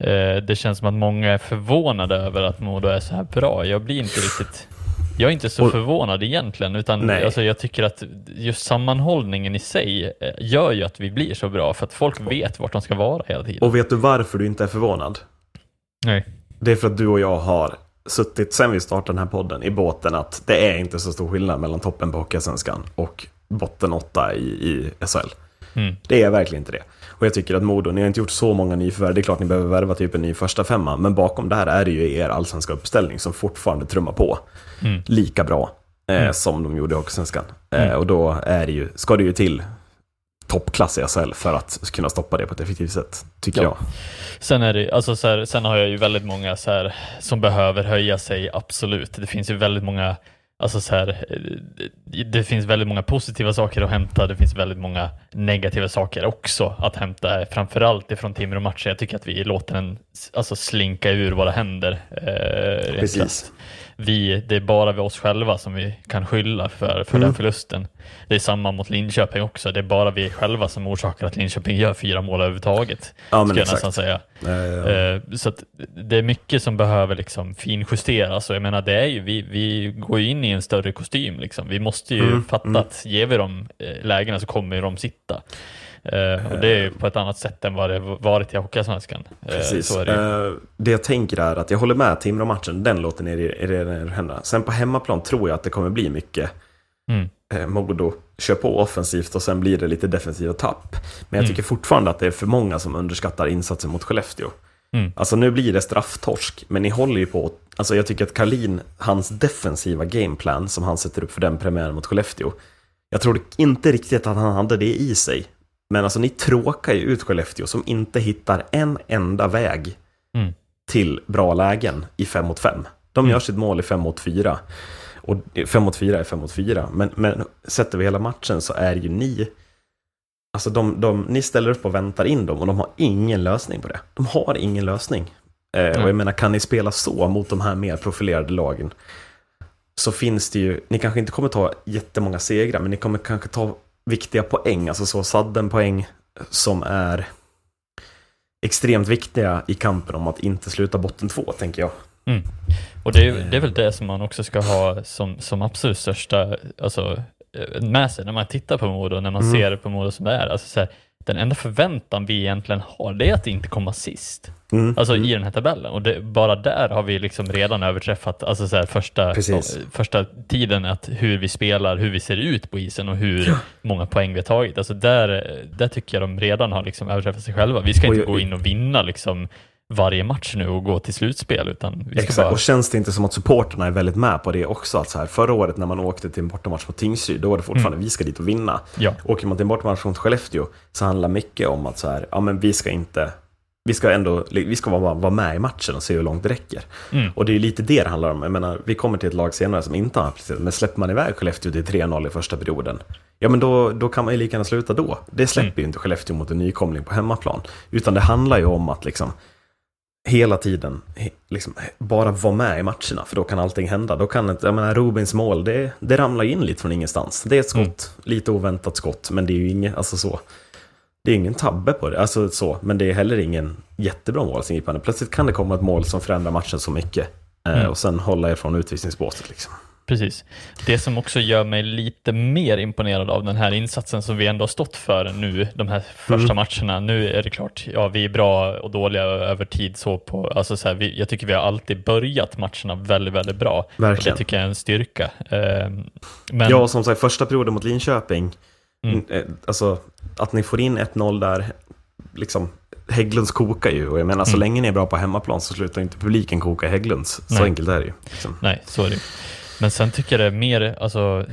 eh, det känns som att många är förvånade över att Modo är så här bra. Jag blir inte riktigt jag är inte så Och- förvånad egentligen, utan Nej. alltså, jag tycker att just sammanhållningen i sig eh, gör ju att vi blir så bra, för att folk vet vart de ska vara hela tiden. Och vet du varför du inte är förvånad? Nej. Det är för att du och jag har suttit sen vi startade den här podden i båten att det är inte så stor skillnad mellan toppen på Hockeyallsvenskan och botten åtta i, i SHL. Mm. Det är verkligen inte det. Och jag tycker att Modo, ni har inte gjort så många nyförvärv. Det är klart ni behöver värva typ en ny första femma. Men bakom det här är det ju er allsvenska uppställning som fortfarande trummar på. Mm. Lika bra eh, Mm. som de gjorde i Hockeysvenskan. Eh, Mm. och då är det ju, ska det ju till toppklass i SHL för att kunna stoppa det på ett effektivt sätt, tycker Ja. jag. Sen, är det, alltså så här, sen har jag ju väldigt många så här, som behöver höja sig, absolut. Det finns ju väldigt många Alltså så här, eh, det- finns väldigt många positiva saker att hämta, det finns väldigt många negativa saker också att hämta, framförallt ifrån Timrå-matchen. Jag tycker att vi låter den alltså, slinka ur våra händer. Eh, Precis. Vi, det är bara vi oss själva som vi kan skylla för, för Mm. den förlusten. Det är samma mot Linköping också, det är bara vi själva som orsakar att Linköping gör fyra mål överhuvudtaget. Ja, men exakt. nästan säga. Eh, Eh, Så det är mycket som behöver liksom finjusteras och jag menar det är ju, vi, vi går ju in i en större kostym liksom. Vi måste ju Mm, fatta mm. att ger vi dem eh, lägena så kommer de sitta. Eh, och det är ju på ett annat sätt än vad det varit i Hockeyallsvenskan. Eh, Precis. Är det. Eh, det jag tänker är att jag håller med Timrå-matchen, den låter ner i, i, i händerna. Sen på hemmaplan tror jag att det kommer bli mycket Mm. Modo kör på offensivt och sen blir det lite defensiva tapp. Men jag Mm. tycker fortfarande att det är för många som underskattar insatsen mot Skellefteå. Mm. Alltså nu blir det strafftorsk, men ni håller ju på. Alltså jag tycker att Karlin, hans defensiva gameplan som han sätter upp för den premiären mot Skellefteå. Jag tror inte riktigt att han hade det i sig. Men alltså ni tråkar ju ut Skellefteå som inte hittar en enda väg Mm. till bra lägen i 5 mot 5. De Mm. gör sitt mål i 5 mot 4. Och 5 mot 4 är 5 mot 4. Men, men sätter vi hela matchen så är ju ni... Alltså de, de, ni ställer upp och väntar in dem och de har ingen lösning på det. De har ingen lösning. Eh, och jag menar, kan ni spela så mot de här mer profilerade lagen så finns det ju, ni kanske inte kommer ta jättemånga segrar, men ni kommer kanske ta viktiga poäng, alltså så sadden poäng som är extremt viktiga i kampen om att inte sluta botten två, tänker jag. Och det är, det är väl det som man också ska ha som, som absolut största alltså, eh, med sig när man tittar på Modo, när man Mm. ser på Modo som det är. Alltså, så här, den enda förväntan vi egentligen har, det är att inte komma sist. Mm. Alltså mm. i den här tabellen. Och det, bara där har vi liksom redan överträffat alltså så här, första, ja, första tiden, att hur vi spelar, hur vi ser ut på isen och hur många poäng vi har tagit. Alltså där, där tycker jag de redan har liksom överträffat sig själva. Vi ska inte jag- gå in och vinna liksom varje match nu och gå till slutspel, utan Exakt, bara... och känns det inte som att supporterna är väldigt med på det också? Att så här, förra året när man åkte till en bortamatch mot Tingsryd, då var det fortfarande vi ska dit och vinna. Ja. Åker man till en bortamatch mot Skellefteå så handlar mycket om att så här, ja men vi ska inte, vi ska ändå, vi ska vara, vara med i matchen och se hur långt det räcker. Mm. Och det är lite det det handlar om. Jag menar, vi kommer till ett lag senare som inte har presterat, men släpper man iväg Skellefteå till 3-0 i första perioden, ja men då, då kan man ju lika gärna sluta då. Det släpper Mm. ju inte Skellefteå mot en nykomling på hemmaplan. Utan det handlar ju om att liksom hela tiden liksom, bara vara med i matcherna, för då kan allting hända. Då kan ett, jag menar, Rubins mål, det, det ramlar in lite från ingenstans. Det är ett skott, lite oväntat skott, men det är ju inget, alltså så. Det är ingen tabbe på det, alltså så, men det är heller ingen jättebra målsingripande. Plötsligt kan det komma ett mål som förändrar matchen så mycket. eh, Mm. Och sen hålla er från utvisningsbåset liksom. Precis. Det som också gör mig lite mer imponerad av den här insatsen som vi ändå har stått för nu, de här första matcherna. Nu är det klart, ja, vi är bra och dåliga över tid. Så på, alltså så här, vi, jag tycker vi har alltid börjat matcherna väldigt, väldigt bra. Och Verkligen. det tycker jag är en styrka. Ehm, men, Ja, som sagt, första perioden mot Linköping, Mm. eh, alltså att ni får in 1-0 där, liksom, Hägglunds kokar ju. Och jag menar, så Mm. länge ni är bra på hemmaplan så slutar inte publiken koka i Hägglunds. Så Nej. enkelt är det ju. Liksom. Nej, så är det ju. Men sen tycker jag det är mer, alltså,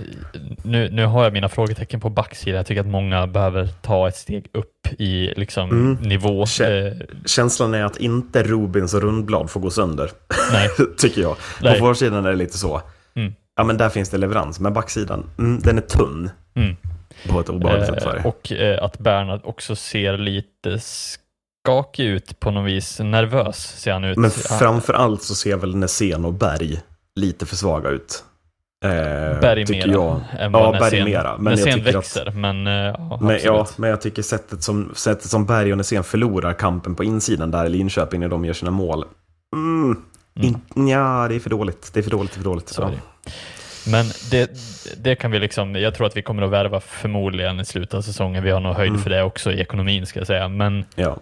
nu, nu har jag mina frågetecken på backsidan. Jag tycker att många behöver ta ett steg upp i liksom, Mm. nivå. Kä- Eh, Känslan är att inte Rubins Rundblad får gå sönder, nej, tycker jag. Nej. På försidan är det lite så. Mm. Ja, men där finns det leverans. Men backsidan, mm, den är tunn Mm. på ett obehagligt sätt. Eh, det. och eh, att Bernhard också ser lite skakig ut på något vis. Nervös ser han ut. Men Han- framför allt så ser väl Nässén och Berg lite för svaga ut. Eh, Berg tycker mera jag. Ja, Nässén- Berg mera. Men jag tycker att- växer, men eh, ja, Men, ja, men jag tycker sättet som, sättet som Berg och Nässén förlorar kampen på insidan där i Linköping när de gör sina mål. Mm, in, ja, det är för dåligt. Det är för dåligt, det är för dåligt. Så ja. det. Men det, det kan vi liksom, jag tror att vi kommer att värva förmodligen i slutet av säsongen. Vi har nog höjd Mm. för det också i ekonomin ska jag säga. Men Ja.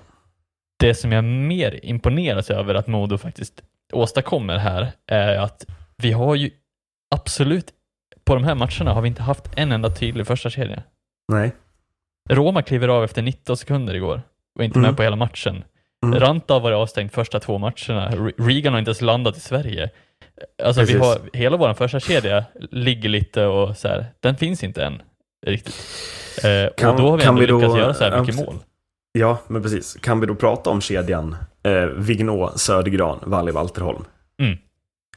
det som jag mer imponeras över att Modo faktiskt åstadkommer här är att vi har ju absolut, på de här matcherna har vi inte haft en enda tydlig första kedja. Nej. Roma kliver av efter 19 sekunder igår och inte Mm. med på hela matchen. Mm. Ranta har varit avstängd första två matcherna. Re- Regan har inte ens landat i Sverige. Alltså vi har, hela vår första kedja ligger lite och så här, den finns inte än riktigt. Eh, Kan- och då har vi ändå vi då- lyckats göra så här ja, mycket precis. mål. Ja, men precis. Kan vi då prata om kedjan eh, Vignå, Södergran, Valle, Walterholm? Mm.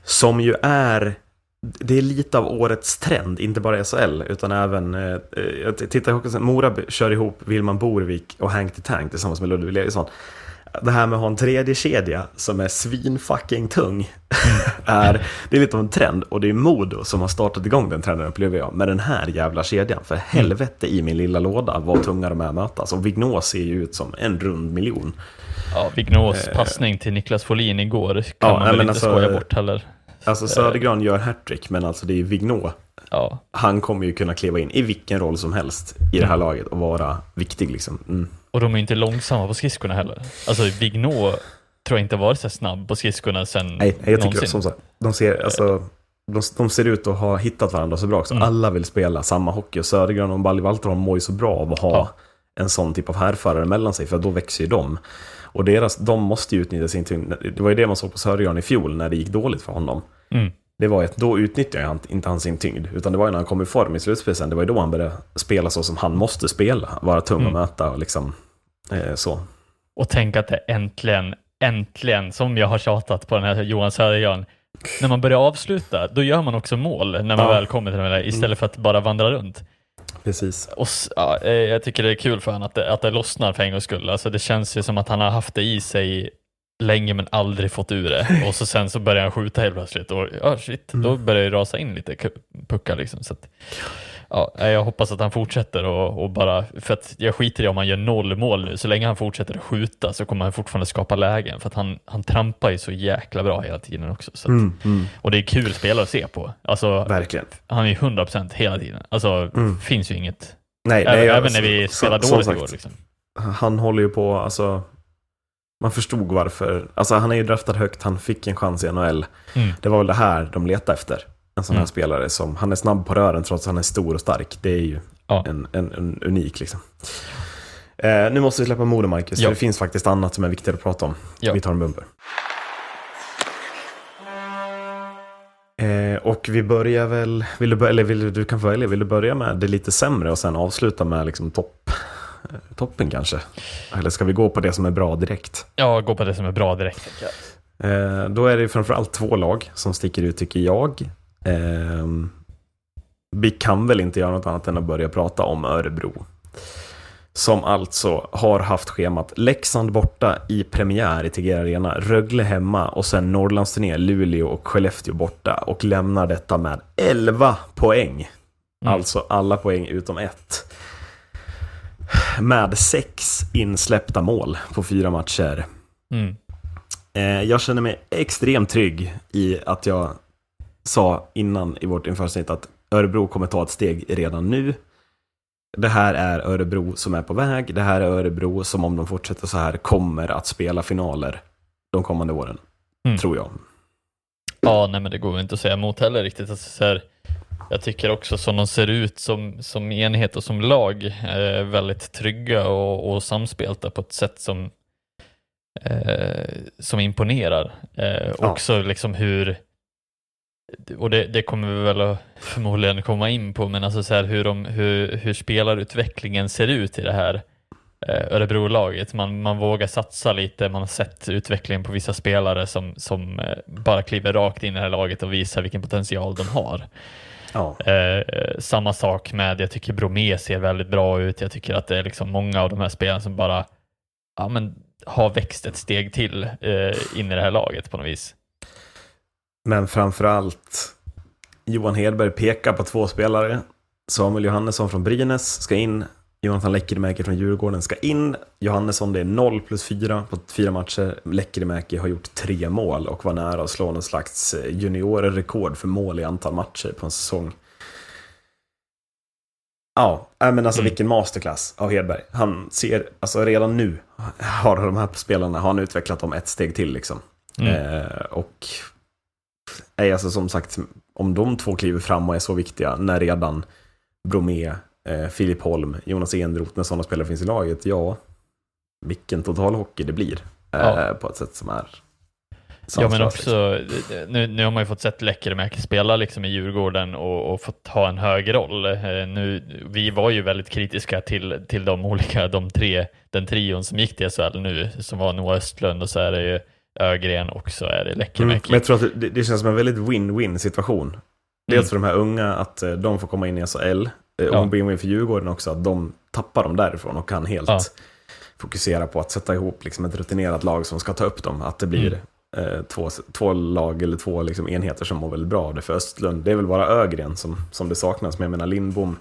Som ju är, det är lite av årets trend, inte bara SHL, utan även, eh, eh, tittar hockeyn, Mora kör ihop Wilman Borvik och Hank the Tank tillsammans med Ludvig Eriksson. Det här med att ha en tredje kedja som är svinfucking tung är, det är lite av en trend och det är Modo som har startat igång den trenden upplever jag med den här jävla kedjan. För helvete i min lilla låda vad tunga de är att mötas. Och Vignå ser ju ut som en rund miljon. Ja, Vignås passning till Niklas Folin igår kan Eh. Ja, man väl inte alltså, skoja bort heller. Alltså Södergran gör hattrick men alltså det är ju Vignå. Ja, Han kommer ju kunna kliva in i vilken roll som helst i det här laget och vara viktig liksom. Mm. och de är inte långsamma på skridskorna heller. Alltså Vignå tror jag inte varit så snabb på skridskorna sen Nej, jag tycker någonsin. som sagt, de ser, alltså, de, de ser ut att ha hittat varandra så bra också. Mm. Alla vill spela samma hockey och Södergran och Balli mår ju så bra av att ha Ja. en sån typ av härförare mellan sig, för då växer ju de. Och deras, de måste ju utnyttja sin tyngd. Det var ju det man såg på Södergran i fjol när det gick dåligt för honom. Mm. Det var att då utnyttjade han inte han sin tyngd, utan det var ju när han kom i form i slutspelet sen, det var ju då han började spela så som han måste spela, vara tung att Mm. möta och liksom eh, så. Och tänk att det äntligen, äntligen, som jag har tjatat på den här Johan Södergran, när man börjar avsluta, då gör man också mål när man Ja. väl kommer till den där, istället för att bara vandra runt. Precis. Och, ja, eh, jag tycker det är kul för honom att det, att det lossnar för en gångs skull. Alltså det känns ju som att han har haft det i sig länge men aldrig fått ur det. Och så sen så börjar han skjuta helt plötsligt och ja, shit, då börjar det rasa in lite puckar liksom. Så att, ja, jag hoppas att han fortsätter och, och bara, för att jag skiter i om han gör noll mål nu, så länge han fortsätter att skjuta så kommer han fortfarande skapa lägen för att han, han trampar ju så jäkla bra hela tiden också. Så att, Mm, mm, Och det är kul spelare att se på. Alltså, verkligen. han är ju 100% hela tiden. Alltså, finns ju inget Nej, Även, nej, jag- även när vi som dåligt sagt, igår. Liksom. Han håller ju på, alltså man förstod varför. Alltså han är ju draftad högt, han fick en chans i NHL. Mm. Det var väl det här de letade efter. En sån här Mm. spelare som, han är snabb på rören trots att han är stor och stark. Det är ju Ja. en, en, en unik liksom. Eh, nu måste vi släppa Modo, Marcus, Ja. det finns faktiskt annat som är viktigare att prata om. Ja. Vi tar en bumper. Eh, och vi börjar väl, vill du, börja, eller vill du, kan få välja, vill du börja med det lite sämre och sen avsluta med liksom topp, eh, toppen kanske? Eller ska vi gå på det som är bra direkt? Ja, gå på det som är bra direkt. Eh, då är det framförallt två lag som sticker ut tycker jag. Eh, vi kan väl inte göra något annat än att börja prata om Örebro. Som alltså har haft schemat Leksand borta i premiär i Tegera Arena, Rögle hemma och sen Norrlandsturné, Luleå och Skellefteå borta och lämnar detta med 11 poäng. Mm. Alltså alla poäng utom ett. Med sex insläppta mål på fyra matcher. Mm. Eh, jag känner mig extremt trygg i att jag sa innan i vårt införsnitt att Örebro kommer ta ett steg redan nu. Det här är Örebro som är på väg. Det här är Örebro som om de fortsätter så här kommer att spela finaler de kommande åren. Mm. Tror jag. Ja, nej men det går inte att säga emot heller riktigt. Alltså, så här, jag tycker också som de ser ut som, som enhet och som lag, eh, väldigt trygga och, och samspelta på ett sätt som, eh, som imponerar. Eh, Ja. Också liksom hur, och det, det kommer vi väl förmodligen komma in på, men alltså så här, hur, de, hur, hur spelarutvecklingen ser ut i det här eh, Örebro-laget. Man, man vågar satsa lite, man har sett utvecklingen på vissa spelare som, som eh, bara kliver rakt in i det här laget och visar vilken potential de har. Ja. Eh, samma sak med, jag tycker Bromé ser väldigt bra ut. Jag tycker att det är liksom många av de här spelarna som bara ja, men, har växt ett steg till eh, in i det här laget på något vis. Men framförallt Johan Hedberg pekar på två spelare. Samuel Johannesson från Brynäs ska in. Jonathan Lekkerimäki från Djurgården ska in. Johannesson det är 0 plus 4 på fyra matcher. Lekkerimäki har gjort tre mål och var nära att slå någon slags juniorrekord för mål i antal matcher på en säsong. Ja, äh, men alltså Mm. vilken masterclass av Hedberg. Han ser, alltså redan nu har de här spelarna, har han utvecklat dem ett steg till liksom. Mm. Eh, och nej, alltså som sagt, om de två kliver fram och är så viktiga när redan Bromé, eh, Filip Holm, Jonas Enroth, när sådana spelare finns i laget, ja, vilken total hockey det blir. Eh, Ja. På ett sätt som är Ja men också, nu, nu har man ju fått sett Lekkerimäki spela liksom i Djurgården och, och fått ha en hög roll. Eh, Nu, vi var ju väldigt kritiska till, till de olika, de tre, den trion som gick till SHL nu, som var Noah Östlund och så är det ju Ögren och så är det Mm, Lekkerimäki. men jag tror att det, det känns som en väldigt win-win situation. Dels Mm. för de här unga, att eh, de får komma in i SHL. eh, Ja. Och en win-win för Djurgården också, att de tappar dem därifrån och kan helt Ja. fokusera på att sätta ihop liksom ett rutinerat lag som ska ta upp dem. Att det blir Mm. eh, två, två lag eller två liksom enheter som mår väldigt bra av det. För Östlund, det är väl bara Ögren som, som det saknas. Men jag menar Lindbom,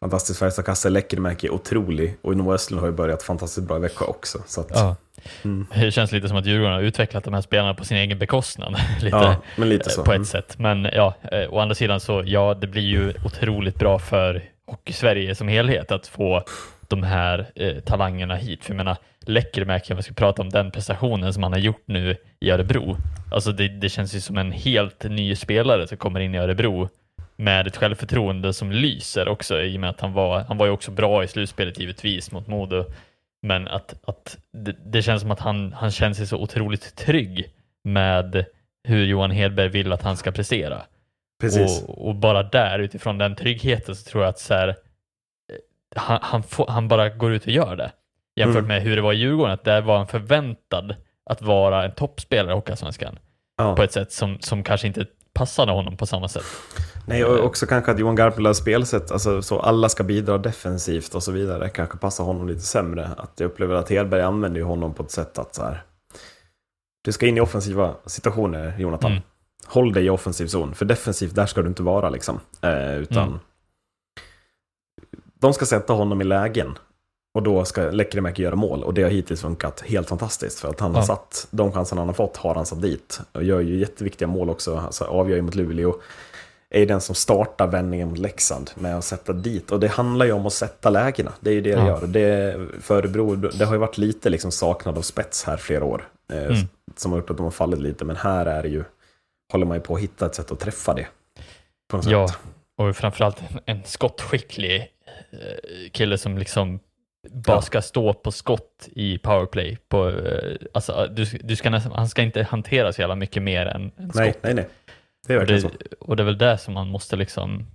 fantastisk Färjestadkasse, Lekkerimäki, otrolig. Och Noah Östlund har ju börjat fantastiskt bra i Växjö också. Så att, Ja. Mm. Det känns lite som att Djurgården har utvecklat de här spelarna på sin egen bekostnad. lite. ja, men lite eh, så. på Mm. ett sätt. Men ja, eh, å andra sidan så ja, det blir ju otroligt bra för Hockey-Sverige som helhet att få de här eh, talangerna hit. För jag menar, Lekkerimäki, om vi ska prata om den prestationen som han har gjort nu i Örebro. Alltså det, det känns ju som en helt ny spelare som kommer in i Örebro med ett självförtroende som lyser också i och med att han var, han var ju också bra i slutspelet givetvis mot Modo. Men att, att det, det känns som att han, han känner sig så otroligt trygg med hur Johan Hedberg vill att han ska prestera. Precis. Och, och bara där, utifrån den tryggheten, så tror jag att så här, eh, han, han, får, han bara går ut och gör det. Jämfört Mm. med hur det var i Djurgården, att där var han förväntad att vara en toppspelare i Hockeyallsvenskan Ja. på ett sätt som, som kanske inte passade honom på samma sätt. Nej, och också kanske att Johan Garpenlövs spelsätt, alltså så alla ska bidra defensivt och så vidare, kanske passar honom lite sämre. Att jag upplever att Hedberg använder ju honom på ett sätt att så här, du ska in i offensiva situationer, Jonathan. Mm. Håll dig i offensiv zon, för defensivt, där ska du inte vara liksom. Eh, utan Mm. de ska sätta honom i lägen. Och då ska Lekkerimäki göra mål. Och det har hittills funkat helt fantastiskt. För att han har Ja. satt, de chanserna han har fått har han satt dit. Och gör ju jätteviktiga mål också. Alltså avgör ju mot Luleå. Är ju den som startar vändningen mot Leksand med att sätta dit. Och det handlar ju om att sätta lägena. Det är ju det Ja. gör. Det, för Örebro, det har ju varit lite liksom saknad av spets här flera år. Eh, Mm. Som har gjort att de har fallit lite. Men här är det ju, håller man ju på att hitta ett sätt att träffa det. På Ja, sätt. och framförallt en, en skottskicklig eh, kille som liksom bara ska stå på skott i powerplay. På, eh, alltså, du, du ska nästan, han ska inte hantera så jävla mycket mer än, än Nej, skott. nej, nej. Det är Och verkligen det, så. och det är väl det som man måste liksom,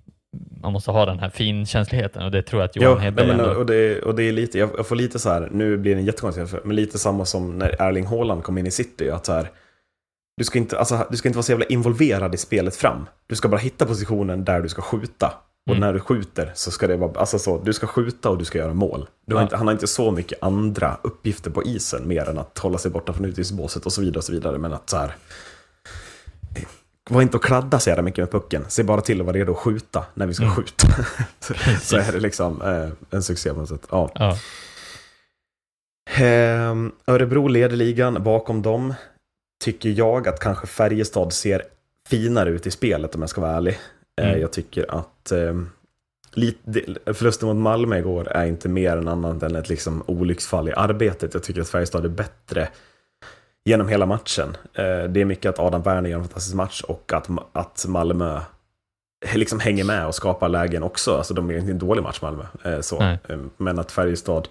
man måste ha den här finkänsligheten och det tror jag att Johan Ja, Hedberg men, ändå- och, det, och det är lite, jag, får lite så här, nu blir det en jättekonstig men lite samma som när Erling Haaland kom in i City, att så här, du ska, inte, alltså, du ska inte vara så jävla involverad i spelet fram. Du ska bara hitta positionen där du ska skjuta. Och Mm. när du skjuter så ska det vara, alltså så, du ska skjuta och du ska göra mål. Du har Ja. inte, han har inte så mycket andra uppgifter på isen mer än att hålla sig borta från utvisningsbåset och så vidare och så vidare. Men att så här, var inte och kladda så jävla mycket med pucken. Se bara till att vara redo att skjuta när vi ska Mm. skjuta. så, är det liksom eh, en succé på något sätt. Ja. Ja, Ehm, Örebro leder ligan. Bakom dem tycker jag att kanske Färjestad ser finare ut i spelet om jag ska vara ärlig. Eh, Mm. Jag tycker att ehm, lite, förlusten mot Malmö igår är inte mer än annat än ett liksom olycksfall i arbetet. Jag tycker att Färjestad är bättre genom hela matchen. Eh, Det är mycket att Adam Werner gör en fantastisk match och att, att Malmö liksom hänger med och skapar lägen också. Alltså de är inte en dålig match Malmö. eh, Så. Nej. Eh, Men att Färjestad,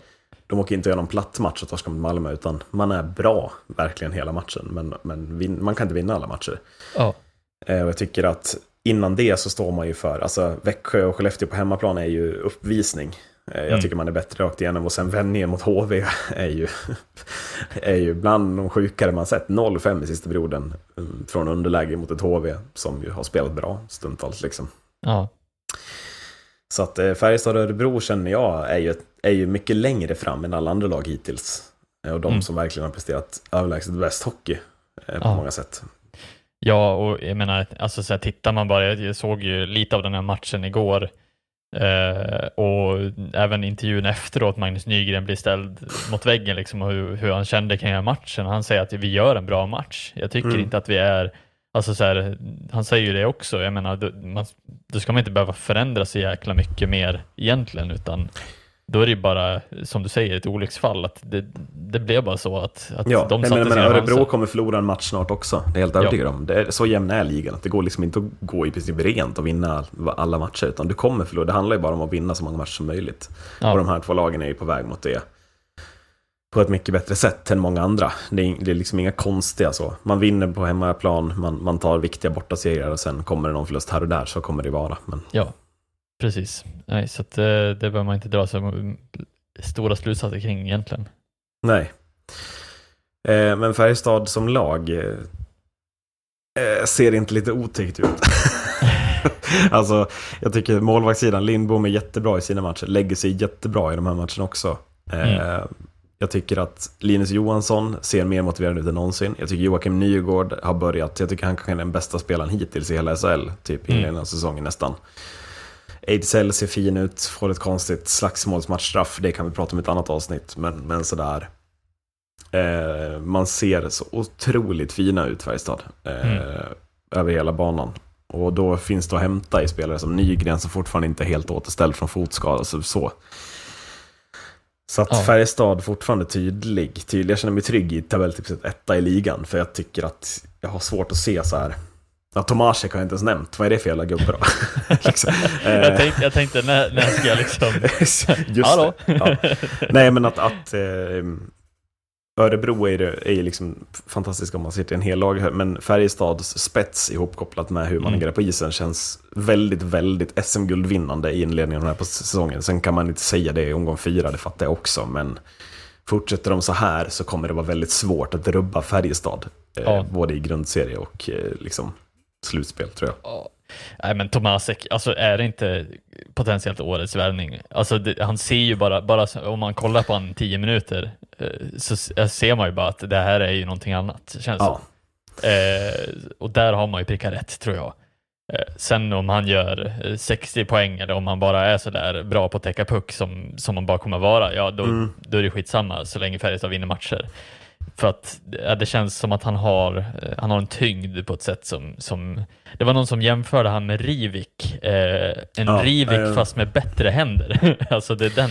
de åker inte göra någon platt match och torska mot Malmö, utan man är bra verkligen hela matchen. Men, men man kan inte vinna alla matcher. Eh, Och jag tycker att innan det så står man ju för, alltså Växjö och Skellefteå på hemmaplan är ju uppvisning. Eh, Jag Mm. tycker man är bättre rakt igenom och sen vändningen mot HV är ju, är ju bland de sjukare man sett. 0-5 i sista perioden mm, från underläge mot ett HV som ju har spelat bra stundtals liksom. ja, Så att eh, Färjestad och Örebro känner jag är ju, är ju mycket längre fram än alla andra lag hittills. Eh, Och de Mm. som verkligen har presterat överlägset bäst hockey på Ja. många sätt. Ja, och jag menar, alltså så här, tittar man bara, jag såg ju lite av den här matchen igår eh, och även intervjun efteråt, Magnus Nygren blir ställd mot väggen liksom och hur, hur han kände kring den här matchen. Han säger att vi gör en bra match. Jag tycker Mm. inte att vi är, alltså så här, han säger ju det också, jag menar, då, man, då ska man inte behöva förändra så jäkla mycket mer egentligen, utan då är det ju bara, som du säger, ett olycksfall. Att det, det blev bara så att, att Ja, de satte men, men sina Örebro chanser. kommer förlora en match snart också. Det är helt Ja. övertygad om. Det är, så jämn är ligan. Att det går liksom inte att gå i princip rent och vinna alla matcher. Utan du kommer förlora. Det handlar ju bara om att vinna så många matcher som möjligt. Ja. Och de här två lagen är ju på väg mot det. På ett mycket bättre sätt än många andra. Det är, det är liksom inga konstiga så. Man vinner på hemmaplan, man, man tar viktiga bortaserier och sen kommer det någon förlust här och där. Så kommer det vara. Men Ja, precis. Nej, så att, eh, det behöver man inte dra så stora slutsatser kring egentligen. nej. Eh, men Färjestad som lag eh, ser inte lite otäckt ut. alltså, jag tycker målvaktssidan, Lindbom är jättebra i sina matcher. Lägger sig jättebra i de här matcherna också. Eh, Jag tycker att Linus Johansson ser mer motiverad ut än någonsin. Jag tycker Joakim Nygård har börjat, jag tycker han kanske är den bästa spelaren hittills i hela SHL, typ i Mm. inledningen av säsongen nästan. Ejdsell ser fin ut, får ett konstigt slagsmålsmatchstraff, det kan vi prata om i ett annat avsnitt, men, men sådär. Eh, man ser så otroligt fina ut Färjestad, eh, Mm. över hela banan. Och då finns det att hämta i spelare som Nygren som fortfarande inte är helt återställd från fotskada. Så, så. så att Ja. Färjestad fortfarande tydlig, tydlig. Jag känner mig trygg i tabelltipset etta i ligan. För jag tycker att jag har svårt att se så här. Ja, Tomasek har jag inte ens nämnt. Vad är det för jävla gubbe då? liksom. Jag tänkte, jag tänkte när, när ska jag liksom... Just Hallå? det. Ja. Nej, men att, att eh, Örebro är, det- är ju liksom fantastiskt om man ser till en hel lag. Men Färjestads spets ihopkopplat med hur man Mm. agerar på isen känns väldigt, väldigt SM-guldvinnande i inledningen av den här säsongen. Sen kan man inte säga det i omgång fyra, det fattar jag också. Men fortsätter de så här så kommer det vara väldigt svårt att rubba Färjestad. Eh, Ja. Både i grundserie och eh, liksom slutspel tror jag. Ja. Nej men Tomasek, alltså är det inte potentiellt årets värvning? Alltså det, han ser ju bara, bara om man kollar på han 10 minuter eh, så s- ser man ju bara att det här är ju någonting annat. Känns Ja. Eh, och där har man ju prickat rätt tror jag. Eh, sen om han gör eh, 60 poäng eller om han bara är sådär bra på att täcka puck som, som han bara kommer vara, ja då, Mm. då är det skitsamma så länge Färjestad vinner matcher. För att ja, det känns som att han har, eh, han har en tyngd på ett sätt som, som det var någon som jämförde han med Rivik, eh, en Ja, Rivik eh. fast med bättre händer. alltså det är den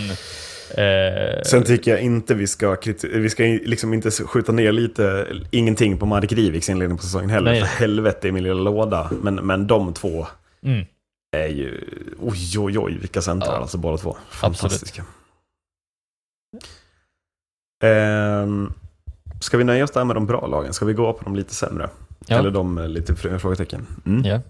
eh, Sen tycker jag inte vi ska, vi ska liksom inte skjuta ner lite, ingenting på Mark Riviks inledning på säsongen heller. Nej. För helvete i min lilla låda. Men, men de två mm, är ju, oj oj oj vilka centrar Ja. alltså båda två. Fantastiska. Ehm, ska vi nöja oss där med de bra lagen? Ska vi gå på de lite sämre? Ja. Eller de med lite fr- frågetecken? Mm. Ja.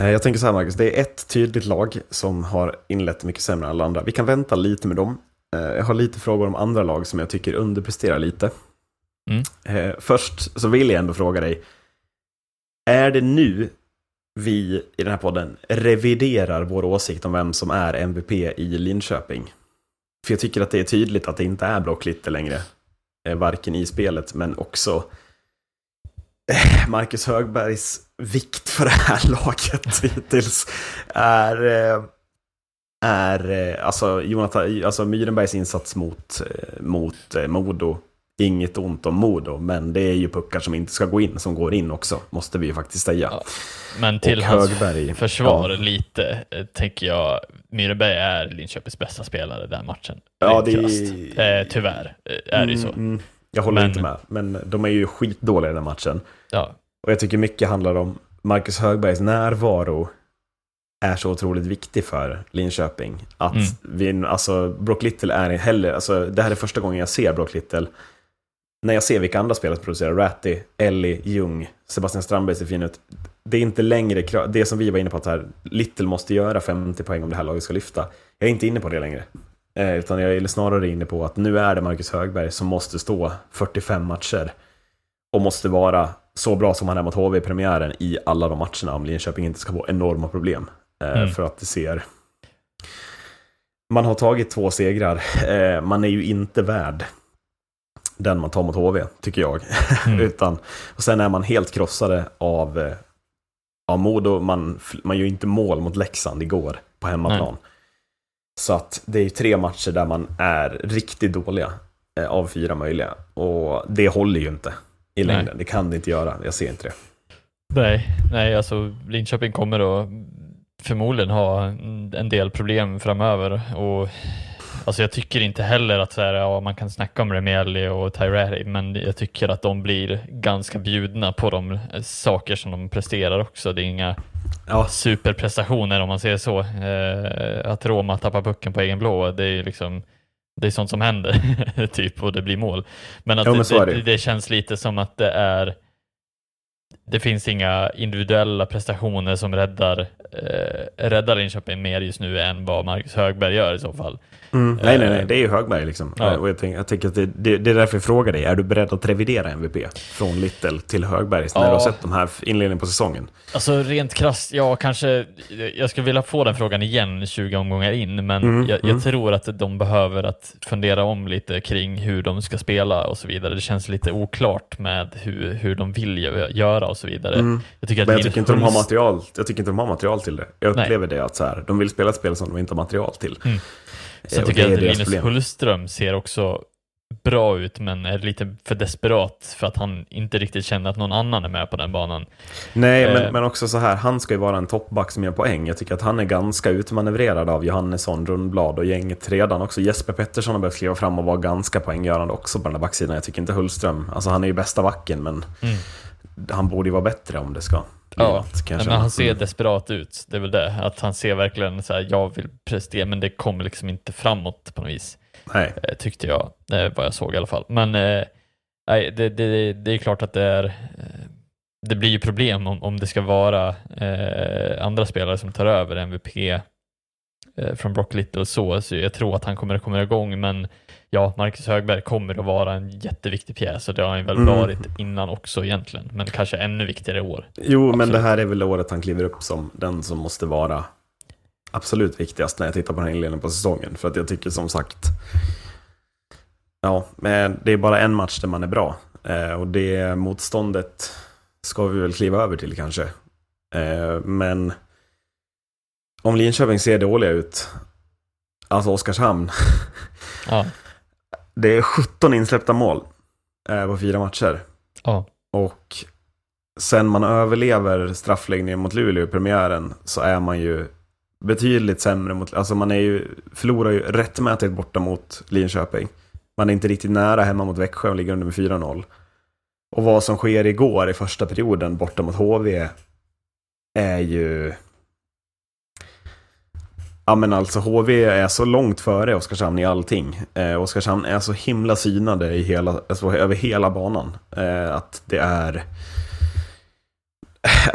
Eh, Jag tänker så här Marcus, det är ett tydligt lag som har inlett mycket sämre än alla andra. Vi kan vänta lite med dem. Eh, Jag har lite frågor om andra lag som jag tycker underpresterar lite. Mm. Eh, Först så vill jag ändå fråga dig, är det nu vi i den här podden reviderar vår åsikt om vem som är MVP i Linköping? För jag tycker att det är tydligt att det inte är blocklitter längre. Eh, varken i spelet men också eh, Marcus Högbergs vikt för det här laget hittills är, eh, är alltså, Jonathan, alltså Myrenbergs insats mot, mot Modo. Inget ont om Modo, men det är ju puckar som inte ska gå in, som går in också, måste vi ju faktiskt säga. Ja, Men till Och hans Högberg, försvar ja. lite, eh, tänker jag, Myreberg är Linköpings bästa spelare den matchen. Ja, det är-. Eh, tyvärr eh, är det ju så. Mm, mm, jag håller Men- inte med, men de är ju skitdåliga i den matchen. Ja, Och jag tycker mycket handlar om Marcus Högbergs närvaro är så otroligt viktig för Linköping. Att Mm. vi, alltså Brock Little är heller, alltså det här är första gången jag ser Brock Little. När jag ser vilka andra spelare som producerar, Ratty, Ellie, Ljung, Sebastian Strandberg ser fin ut. Det är inte längre krav, det som vi var inne på att här, Little måste göra 50 poäng om det här laget ska lyfta. Jag är inte inne på det längre. Eh, utan jag är snarare inne på att nu är det Marcus Högberg som måste stå 45 matcher och måste vara så bra som han är mot HV i premiären i alla de matcherna om Linköping inte ska få enorma problem. Eh, Mm. För att det ser... Man har tagit två segrar. Eh, man är ju inte värd den man tar mot HV, tycker jag. Mm. Utan, och sen är man helt krossade av, eh, av Modo. Man, man gör inte mål mot Leksand igår på hemmaplan. Så att det är ju tre matcher där man är riktigt dåliga eh, av fyra möjliga. Och det håller ju inte i Nej. längden. Det kan det inte göra. Jag ser inte det. nej, nej, alltså Linköping kommer att förmodligen ha en del problem framöver och Alltså jag tycker inte heller att så här, ja, man kan snacka om Remielli och Tyreri, men jag tycker att de blir ganska bjudna på de saker som de presterar också. Det är inga Ja, superprestationer om man säger så. Eh, att Roma tappar pucken på egen blå, det är liksom det är sånt som händer, typ, och det blir mål. Men att Ja, men det, det. det känns lite som att det är det finns inga individuella prestationer som räddar, eh, räddar Linköping mer just nu än vad Marcus Högberg gör i så fall. mm, nej, nej, nej. Eh, Det är ju Högberg liksom. ja. Och jag, tänker, jag tänker att det, det, det är därför jag frågar dig. Är du beredd att revidera MVP från Little till Högberg när Ja. du har sett de här inledningen på säsongen? Alltså rent krasst, ja kanske, jag skulle vilja få den frågan igen 20 omgångar in, men Mm, jag, jag mm. tror att de behöver att fundera om lite kring hur de ska spela och så vidare. Det känns lite oklart med hur, hur de vill gö- göra och så vidare. Mm. Jag tycker att Men jag tycker, inte de har material, jag tycker inte de har material till det. Jag Nej. upplever det att så här, de vill spela ett spel som de inte har material till. Mm. Eh, Sen tycker jag att Linus problem. Hultström ser också bra ut, men är lite för desperat för att han inte riktigt känner att någon annan är med på den banan. Nej, Eh. men, men också så här, han ska ju vara en toppback som gör poäng. Jag tycker att han är ganska utmanövrerad av Johannesson, Rundblad och gänget redan också. Jesper Pettersson har börjat kliva fram och vara ganska poänggörande också på den där backsidan. Jag tycker inte Hultström, alltså han är ju bästa backen, men Mm. han borde ju vara bättre om det ska Ja, men han ser desperat ut, det är väl det. Att han ser verkligen så här, jag vill prestera, men det kommer liksom inte framåt på något vis. Nej. eh, tyckte jag, eh, vad jag såg i alla fall. Men eh, nej, det, det, det är klart att det är det blir ju problem om, om det ska vara eh, andra spelare som tar över MVP eh, från Brock Little och så, så jag tror att han kommer att komma igång, men ja, Marcus Högberg kommer att vara en jätteviktig pjäs och det har han väl Mm. varit innan också egentligen, men kanske ännu viktigare i år. Jo, men Absolut. det här är väl året han kliver upp som den som måste vara absolut viktigast när jag tittar på den här inledningen på säsongen. För att jag tycker som sagt, ja, men det är bara en match där man är bra. Eh, och det motståndet ska vi väl kliva över till kanske. Eh, men om Linköping ser dåliga ut, alltså Oskarshamn, Ja, det är 17 insläppta mål eh, på fyra matcher. ja, Och sen man överlever straffläggningen mot Luleå i premiären så är man ju betydligt sämre mot, alltså man är ju, förlorar ju rättmätigt borta mot Linköping. Man är inte riktigt nära hemma mot Växjö och ligger under med 4-0. Och vad som sker igår i första perioden borta mot HV är ju... Ja men alltså HV är så långt före Oskarshamn i allting. Eh, Oskarshamn är så himla synade i hela, alltså, över hela banan. Eh, att det är...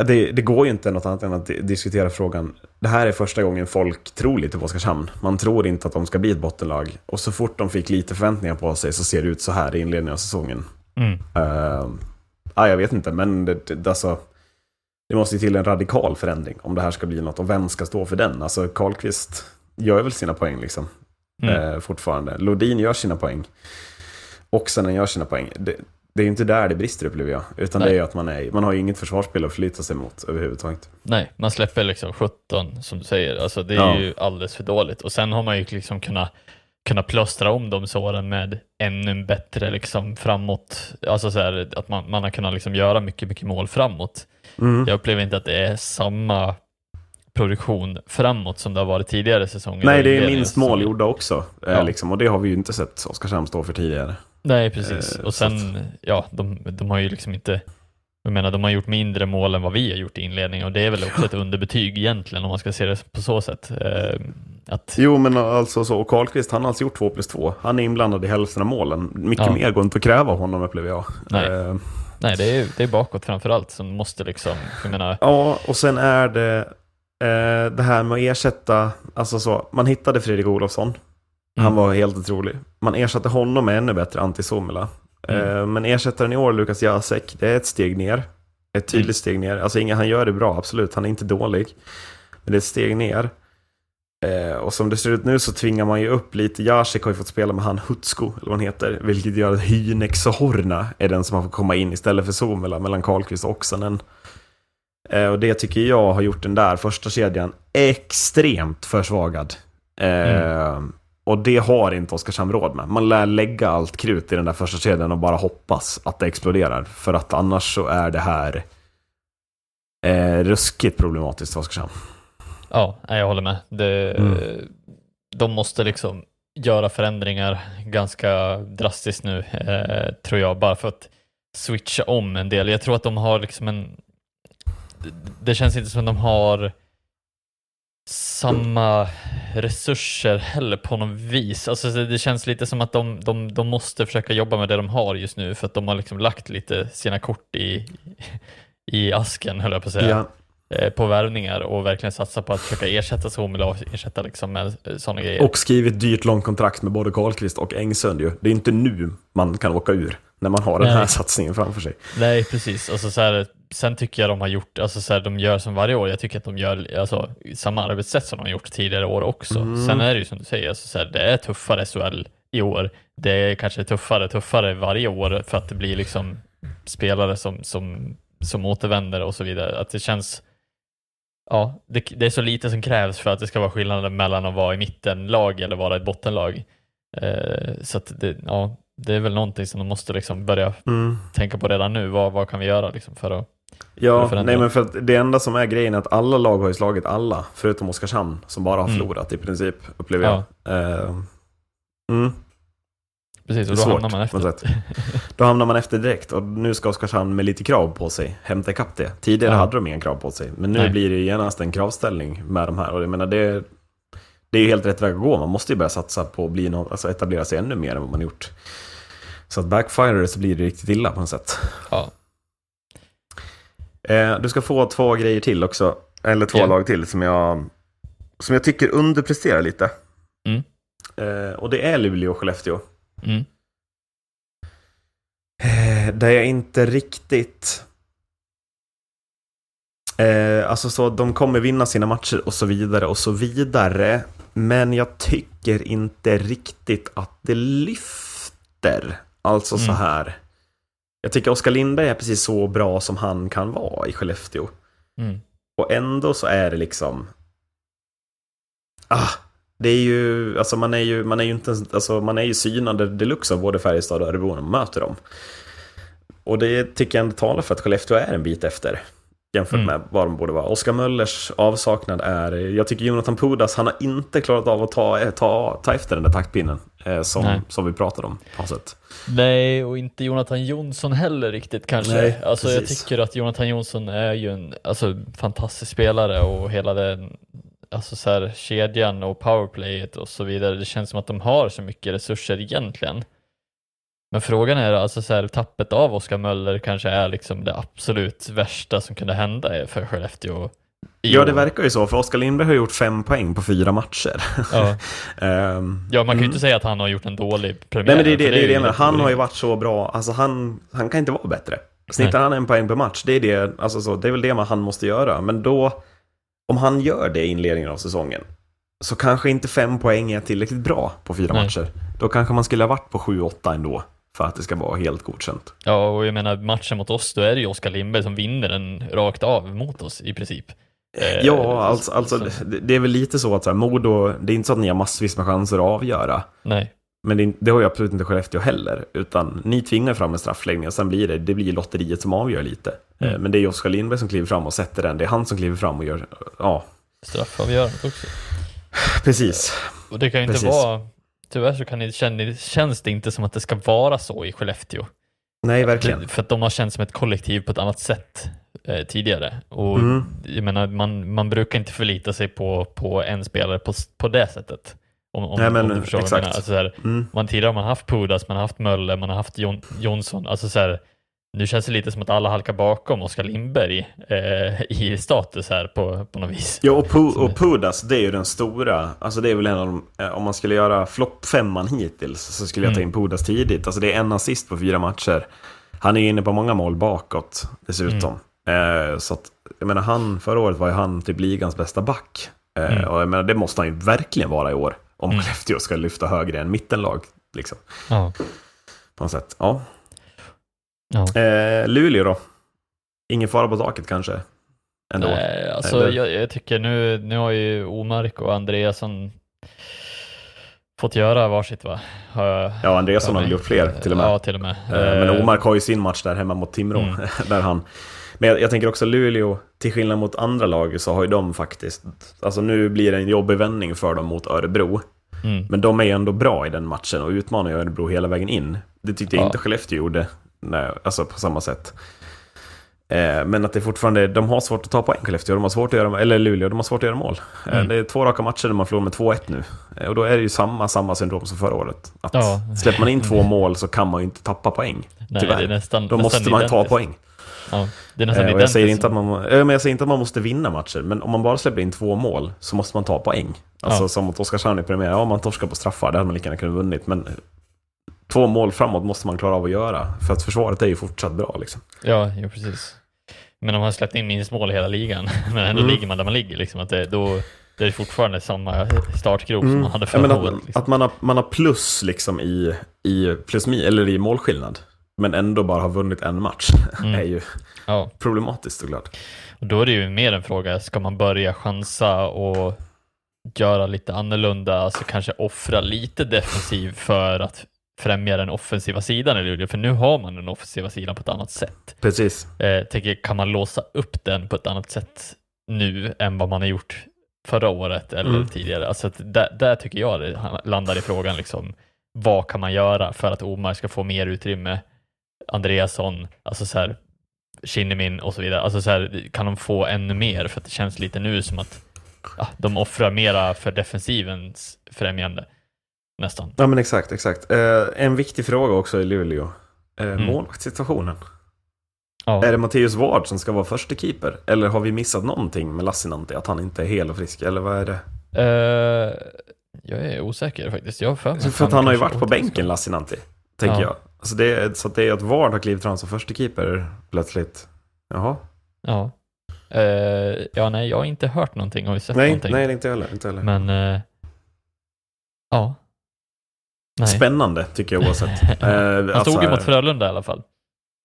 Det, det, går ju inte något annat än att diskutera frågan. Det här är första gången folk tror lite på Oskarshamn. Man tror inte att de ska bli ett bottenlag. Och så fort de fick lite förväntningar på sig så ser det ut så här i inledningen av säsongen. Mm. Uh, ah, jag vet inte, men det, det, alltså, det måste ju till en radikal förändring om det här ska bli något. Och vem ska stå för den? Alltså Karlqvist gör väl sina poäng liksom. Mm. Uh, fortfarande. Lodin gör sina poäng. Oxenen gör sina poäng. Det, det är inte där det brister upplever jag. Utan Nej. det är att man, är, man har inget försvarsspel att förlita sig mot överhuvudtaget. Nej, man släpper liksom 17 som du säger. Alltså det är ja. ju alldeles för dåligt. Och sen har man ju liksom kunnat kunna plåstra om de såren med ännu bättre liksom framåt. Alltså så här, att man, man har kunnat liksom göra mycket, mycket mål framåt. Mm. Jag upplever inte att det är samma produktion framåt som det har varit tidigare säsonger. Nej, det är minst mål gjorda också. Eh, ja. Liksom, och det har vi ju inte sett Oskarshamn stå för tidigare. Nej, precis. Eh, och sen, ja, de, de har ju liksom inte jag menar, de har gjort mindre mål än vad vi har gjort i inledningen och det är väl också ett underbetyg egentligen om man ska se det på så sätt. Eh, att... Jo, men alltså så, och Karlqvist han har alltså gjort 2 plus 2. Han är inblandad i hälften av målen. Mycket ja. mer går inte att kräva av honom upplever jag. Nej, eh... Nej det, är, det är bakåt framförallt som måste liksom, jag menar... Ja, och sen är det eh, det här med att ersätta, alltså så, man hittade Fredrik Olofsson. Han mm. var helt otrolig. Man ersatte honom med ännu bättre Antti Suomela. Mm. Eh, men ersättaren i år, Lukas Jasek, det är ett steg ner. Ett tydligt mm. steg ner. Alltså inga, han gör det bra, absolut. Han är inte dålig. Men det är ett steg ner. Eh, och som det ser ut nu så tvingar man ju upp lite. Jasek har ju fått spela med han Hutsko, eller vad han heter. Vilket gör att Hynek Horna är den som har fått komma in istället för Somela mellan Karlqvist och Oksanen. Eh, och det tycker jag har gjort den där första kedjan extremt försvagad. Eh, mm. Och det har inte Oskarshamn råd med. Man lär lägga allt krut i den där första kedjan och bara hoppas att det exploderar. För att annars så är det här eh, ruskigt problematiskt för Oskarshamn. Ja, jag håller med. Det, mm. De måste liksom göra förändringar ganska drastiskt nu, eh, tror jag, bara för att switcha om en del. Jag tror att de har liksom en... Det känns inte som att de har samma resurser heller på något vis. Alltså det känns lite som att de, de, de måste försöka jobba med det de har just nu för att de har liksom lagt lite sina kort i, i asken, höll jag på att säga. Ja. Eh, på värvningar och verkligen satsa på att försöka ersätta Somila och ersätta liksom med eh, sådana grejer. Och skrivit dyrt långt kontrakt med både Karlqvist och Engsund ju. Det är inte nu man kan åka ur när man har den Nej. här satsningen framför sig. Nej, precis. Alltså, så här, sen tycker jag de har gjort, alltså, så här, de gör som varje år, jag tycker att de gör alltså, samma arbetssätt som de har gjort tidigare år också. Mm. Sen är det ju som du säger, alltså, så här, det är tuffare SHL i år. Det är kanske tuffare, tuffare varje år för att det blir liksom spelare som, som, som återvänder och så vidare. Att det känns Ja, det, det, är så lite som krävs för att det ska vara skillnaden mellan att vara i mittenlag eller vara ett bottenlag. Eh, så det, ja, det är väl någonting som de måste liksom börja mm. tänka på redan nu. Vad, vad kan vi göra liksom för att Ja, för nej men för att det enda som är grejen är att alla lag har ju slagit alla, förutom Oskarshamn, som bara har mm. förlorat i princip, upplever jag. Ja. Uh, mm. Precis, och då svårt, hamnar man efter. Då hamnar man efter direkt och nu ska Oskarshamn med lite krav på sig hämta ikapp det. Tidigare ja. hade de inga krav på sig, men nu Nej. blir det genast en kravställning med de här. Och jag menar, det, det är ju helt rätt väg att gå. Man måste ju börja satsa på att bli någon, alltså etablera sig ännu mer än vad man gjort. Så att backfire så blir det riktigt illa på något sätt. Ja. Eh, du ska få två grejer till också, eller två yeah. lag till som jag, som jag tycker underpresterar lite. Mm. Eh, och det är Luleå och Skellefteå. Mm. Eh, där jag inte riktigt... Eh, alltså så, de kommer vinna sina matcher och så vidare och så vidare. Men jag tycker inte riktigt att det lyfter. Alltså mm. så här. Jag tycker Oskar Lindberg är precis så bra som han kan vara i Skellefteå. Mm. Och ändå så är det liksom... Ah, det är ju, alltså man är ju, man är ju inte, alltså man är ju synande deluxe av både Färjestad och Örebro när man möter dem. Och det tycker jag talar för att Skellefteå är en bit efter. Jämfört mm. med vad de borde vara. Oskar Möllers avsaknad är, jag tycker Jonathan Pudas, han har inte klarat av att ta, ta, ta efter den där taktpinnen. Eh, som, som vi pratade om på sätt. Nej, och inte Jonathan Jonsson heller riktigt kanske. Nej, alltså, jag tycker att Jonathan Jonsson är ju en alltså, fantastisk spelare och hela den alltså så här, kedjan och powerplayet och så vidare, det känns som att de har så mycket resurser egentligen. Men frågan är alltså så här, tappet av Oskar Möller kanske är liksom det absolut värsta som kunde hända för Skellefteå. Ja, det verkar ju så, för Oskar Lindberg har gjort fem poäng på fyra matcher. Ja. Ehm, ja, man kan ju mm. inte säga att han har gjort en dålig premiär. Nej men det är det, det, är det lite Han har ju varit så bra, alltså han, han kan inte vara bättre. Snittar han en poäng per match, det är, det, alltså så, det är väl det man, han måste göra. Men då, om han gör det i inledningen av säsongen, så kanske inte fem poäng är tillräckligt bra på fyra Nej. matcher. Då kanske man skulle ha varit på 7-8 ändå, för att det ska vara helt godkänt. Ja, och jag menar matchen mot oss, då är det ju Oskar Lindberg som vinner den rakt av mot oss i princip. Eh, Ja, alltså, alltså så- det, det är väl lite så att så här, Modo, det är inte så att ni har massvis med chanser att avgöra. Nej, Men det, det har ju absolut inte Skellefteå heller. Utan ni tvingar fram en straffläggning och sen blir det, det blir lotteriet som avgör lite. Mm. Eh, Men det är ju Oskar Lindberg som kliver fram och sätter den. Det är han som kliver fram och gör, ja, straffavgörandet också. precis. Och det kan ju inte Precis. vara, tyvärr så kan det, känns, känns det inte som att det ska vara så i Skellefteå. Nej, verkligen. För att de har känts som ett kollektiv på ett annat sätt eh, tidigare. Och Mm. jag menar, man, man brukar inte förlita sig på, på en spelare på, på det sättet. Om, om, Nej, men om du förstår vad jag exakt. menar. Alltså, så här, Mm. man, tidigare har man haft Pudas, man har haft Möller, man har haft Jon, Jonsson. Alltså, så här, nu känns det lite som att alla halkar bakom Oskar Lindberg eh, i status här på, på något vis. Ja, och, Pu- och Pudas, det är ju den stora. Alltså det är väl en av de, eh, om man skulle göra floppfemman hittills, så skulle jag ta Mm. in Pudas tidigt. Alltså det är en assist på fyra matcher. Han är ju inne på många mål bakåt dessutom. Mm. Eh, så att, jag menar, han, förra året var ju han typ ligans bästa back. Eh, Mm. Och jag menar, det måste han ju verkligen vara i år. Om Mm. Skellefteå ska lyfta högre än mittenlag. Liksom, Ja. på något sätt. Ja. Ja. Eh, Luleå då? Ingen fara på taket kanske? Ändå. Nej, alltså Eller? jag, jag tycker nu, nu har ju Omark och Andreasson fått göra varsitt va? Jag- Ja, Andreasson har väl gjort fler till och med. Ja, till och med. Eh, Men Eh, Omark har ju sin match där hemma mot Timrå. Mm. Där han... Men jag, jag tänker också Luleå, till skillnad mot andra lag så har ju de faktiskt... Alltså nu blir det en jobbig vändning för dem mot Örebro. Mm. Men de är ju ändå bra i den matchen och utmanar ju Örebro hela vägen in. Det tyckte jag Ja. inte Skellefteå gjorde. Nej, alltså på samma sätt. Eh, Men att det fortfarande, de har svårt att ta poäng Skellefteå, de har svårt att göra, eller Luleå, de har svårt att göra mål. Eh, Mm. Det är två raka matcher där man förlorar med 2-1 nu. Eh, Och då är det ju samma, samma syndrom som förra året. Att Ja. släpper man in två mål så kan man ju inte tappa poäng. Nej, Tyvärr. det är nästan, Då måste man ju ta identiskt. poäng. Ja, det är nästan Eh, och jag säger, identiskt inte att som- man, eh, men jag säger inte att man måste vinna matcher, men om man bara släpper in två mål så måste man ta poäng. Alltså Ja. som mot Oskarshamn i premiär, ja man torskar på straffar, det hade man lika gärna kunnat vunnit, men två mål framåt måste man klara av att göra. För att försvaret är ju fortsatt bra liksom. Ja, jo, precis. Men de har släppt in minst mål i hela ligan, men ändå Mm. ligger man där man ligger. Liksom, att det, då, det är fortfarande samma startgrop som Mm. man hade Ja, förra men året. att, Liksom. att man, har, man har plus liksom i, i plus eller i målskillnad, men ändå bara har vunnit en match, Mm. är ju Ja, problematiskt såklart. och då är det ju mer en fråga, ska man börja chansa och göra lite annorlunda, alltså kanske offra lite defensiv för att främja den offensiva sidan i Luleå, för nu har man den offensiva sidan på ett annat sätt. Precis. Eh, tänker, kan man låsa upp den på ett annat sätt nu än vad man har gjort förra året eller Mm. tidigare? Alltså där, där tycker jag det landar i frågan, liksom, vad kan man göra för att Omar ska få mer utrymme? Andreasson, alltså så här, Kinnimin och så vidare. Alltså så här, kan de få ännu mer? För att det känns lite nu som att ja, de offrar mera för defensivens främjande. Nästan. Ja men exakt, exakt. Eh, en viktig fråga också i Luleå. Eh, Mm. Målvaktssituationen. Ja. Är det Matteus Ward som ska vara första keeper? Eller har vi missat någonting med Lassinantti? Att han inte är hel och frisk? Eller vad är det? Eh, jag är osäker faktiskt. Jag har för mig För att han har ju varit på bänken, Lassinantti. Tänker Ja. jag. Alltså det så det är att Ward har klivit fram som första keeper plötsligt. Jaha. Ja. Eh, ja, nej, jag har inte hört någonting. Har vi sett Nej, någonting? nej, inte heller. Inte heller. Men, eh, ja. Nej. Spännande tycker jag oavsett. Eh, Han alltså, stod ju mot Frölunda i alla fall.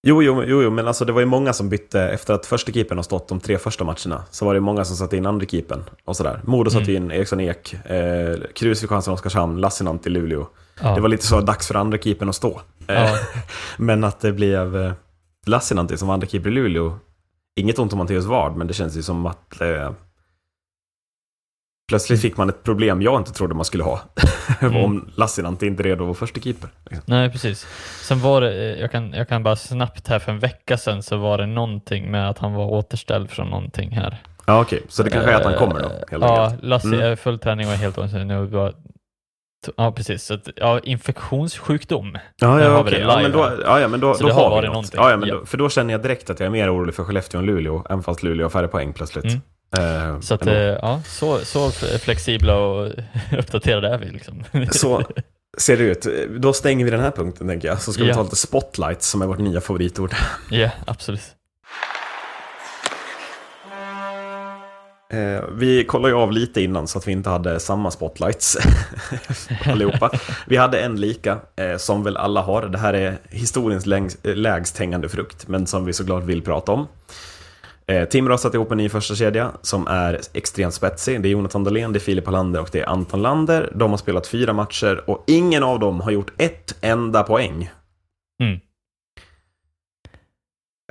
Jo, jo, jo, jo, men alltså det var ju många som bytte efter att första keepern har stått de tre första matcherna. Så var det många som satte in andra keepern och sådär. Modo satte Mm. in Eriksson Ek, eh, Krus fick chansen Oskarshamn, Lassinantti i Luleå. Ja. Det var lite så dags för andra keepern att stå. Eh, Ja. men att det blev eh, Lassinantti som var andra keeper i Luleå. Inget ont om Matteus Ward, men det känns ju som att eh, plötsligt fick man ett problem jag inte trodde man skulle ha. Mm. om Lassinantti inte är redo att vara första keeper. liksom. Nej, precis. Sen var det, eh, jag kan, jag kan bara snabbt här för en vecka sedan så var det någonting med att han var återställd från någonting här. Ja, okej. Så det kanske är att han kommer då, helt Ja. Lasse Mm. är full träning och helt ordentligt. Ja, precis. Så att, ja, infektionssjukdom. Ja, ja vi det Ja, men då, ja, ja, men då, då har har vi något. någonting. Ja, ja, men Ja. Då, för då känner jag direkt att jag är mer orolig för Skellefteå än Luleå, även fast Luleå har färre poäng plötsligt. Mm. Eh, Så att, eh, ja, så, så flexibla och uppdaterade är vi liksom. Så ser det ut. Då stänger vi den här punkten, tänker jag. Så ska vi Ja. ta lite spotlight, som är vårt nya favoritord. Ja, absolut. Vi kollade ju av lite innan så att vi inte hade samma spotlights allihopa. Vi hade en lika, eh, som väl alla har. Det här är historiens längst, eh, lägst hängande frukt, men som vi såklart vill prata om. Eh, Timrå har satt ihop en ny första kedja som är extremt spetsig. Det är Jonathan Dahlén, det är Filip Hallander och det är Anton Lander. De har spelat fyra matcher och ingen av dem har gjort ett enda poäng. Mm.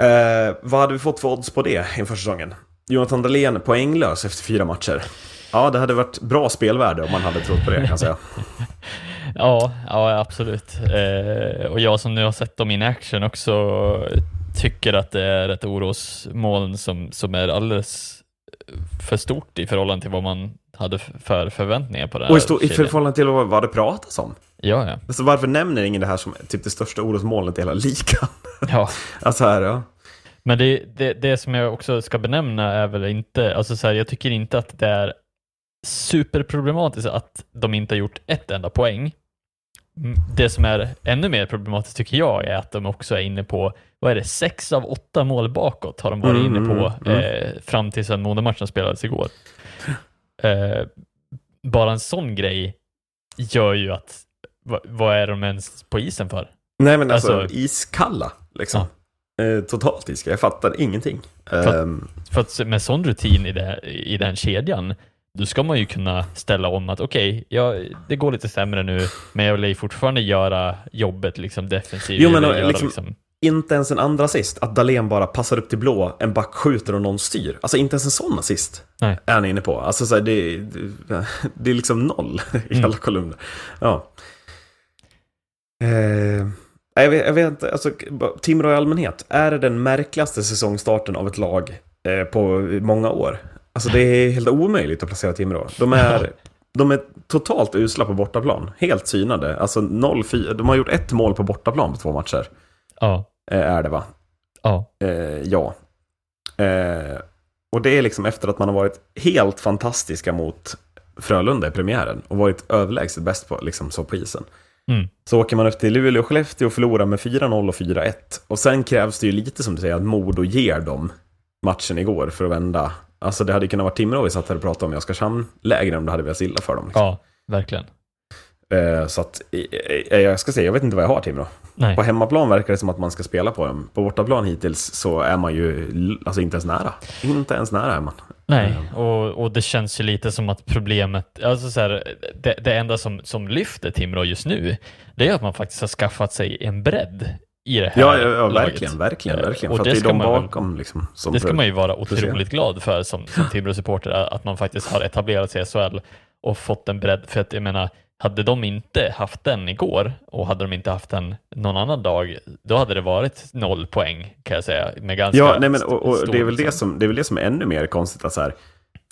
Eh, vad hade vi fått för odds på det inför säsongen? Jonathan Dahlén poänglös efter fyra matcher. Ja, det hade varit bra spelvärde om man hade trott på det kan jag säga. Ja, ja absolut. Eh, och jag som nu har sett dem in action också tycker att det är ett orosmoln som, som är alldeles för stort i förhållande till vad man hade för förväntningar på det här Och i, stor, i förhållande till vad vad det pratas om. Ja, ja. Alltså, varför nämner ingen det här som typ det största orosmolnet i hela ligan? ja. Alltså här, ja. Men det, det, det som jag också ska benämna är väl inte, alltså så här, jag tycker inte att det är superproblematiskt att de inte har gjort ett enda poäng. Mm, Det som är ännu mer problematiskt tycker jag är att de också är inne på, vad är det, sex av åtta mål bakåt har de varit Mm, inne på mm, eh, fram tills den Modomatchen spelades igår. Eh, bara en sån grej gör ju att, va, vad är de ens på isen för? Nej men alltså, Alltså- iskalla liksom. Eh, totalt iska, jag fattar ingenting. För- Ehm, För att med sån rutin i, det, i den kedjan, då ska man ju kunna ställa om att okej, ja, det går lite sämre nu, men jag vill fortfarande göra jobbet liksom defensivt. Jo, men vill liksom- göra, liksom, inte ens en andra assist, att Dahlén bara passar upp till blå, en back skjuter och någon styr. Alltså inte ens en sån assist Nej. är han inne på. Alltså så här, det, det, det är liksom noll i Mm. alla kolumner. Ja. Eh, jag, vet, jag vet inte, alltså Timrå i allmänhet, är det den märkligaste säsongstarten av ett lag eh, på många år? Alltså det är helt omöjligt att placera Timrå. De är, de är totalt usla på bortaplan, helt synade. Alltså 0-4, de har gjort ett mål på bortaplan på två matcher. ja, Eh, är det va? ja, Eh, ja. Eh, och det är liksom efter att man har varit helt fantastiska mot Frölunda i premiären och varit överlägset bäst på, liksom, så på isen. Mm. Så åker man upp till Luleå och Skellefteå och förlorar med 4-0 och 4-1. Och sen krävs det ju lite som du säger att Modo ger dem matchen igår för att vända. Alltså det hade kunnat vara Timrå vi satt här och pratade om i Oskarshamn-lägren om det hade velat illa för dem. Liksom. ja, verkligen. Eh, så att, eh, eh, jag ska säga, jag vet inte vad jag har Timrå. Nej. På hemmaplan verkar det som att man ska spela på dem. På bortaplan hittills så är man ju alltså inte ens nära. Inte ens nära är man. Nej, och, och det känns ju lite som att problemet, alltså så här, det, det enda som, som lyfter Timrå just nu, det är att man faktiskt har skaffat sig en bredd i det här Ja, ja, ja verkligen, verkligen, Eh, verkligen. och För det det är de man väl- bakom liksom. Som Det ska man ju vara otroligt glad för som, som Timrå-supporter, att man faktiskt har etablerat sig i SHL och fått en bredd. För att jag menar, hade de inte haft den igår och hade de inte haft den någon annan dag, då hade det varit noll poäng kan jag säga. Med ganska Ja, nej, men, och, och det, är väl det, liksom. som, det är väl det som är ännu mer konstigt. Att så här,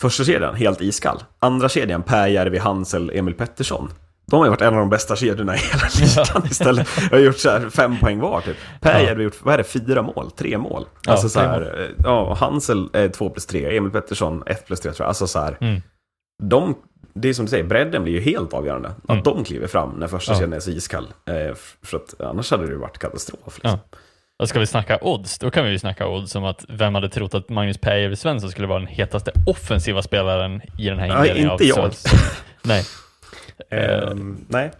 första kedjan, helt iskall. Andra kedjan, Pääjärvi, Hansel, Emil Pettersson. De har ju varit en av de bästa kedjorna i hela ligan istället. Jag har gjort så här fem poäng var typ. Pääjärvi har gjort, vad är det, fyra mål? Tre mål? Ja, Alltså så här, eh, ja, Hansel är två plus tre, Emil Pettersson ett plus tre tror jag. Alltså så här, Mm. de, det är som du säger, bredden blir ju helt avgörande. Att Mm. de kliver fram när första Ja. kedjan är så iskall. Eh, för att annars hade det ju varit katastrof. Liksom. Ja. Och ska vi snacka odds, då kan vi ju snacka odds om att vem hade trott att Magnus Pääjärvi Svensson skulle vara den hetaste offensiva spelaren i den här inledningen inte jag. av säsongen. Nej, Ehm, nej.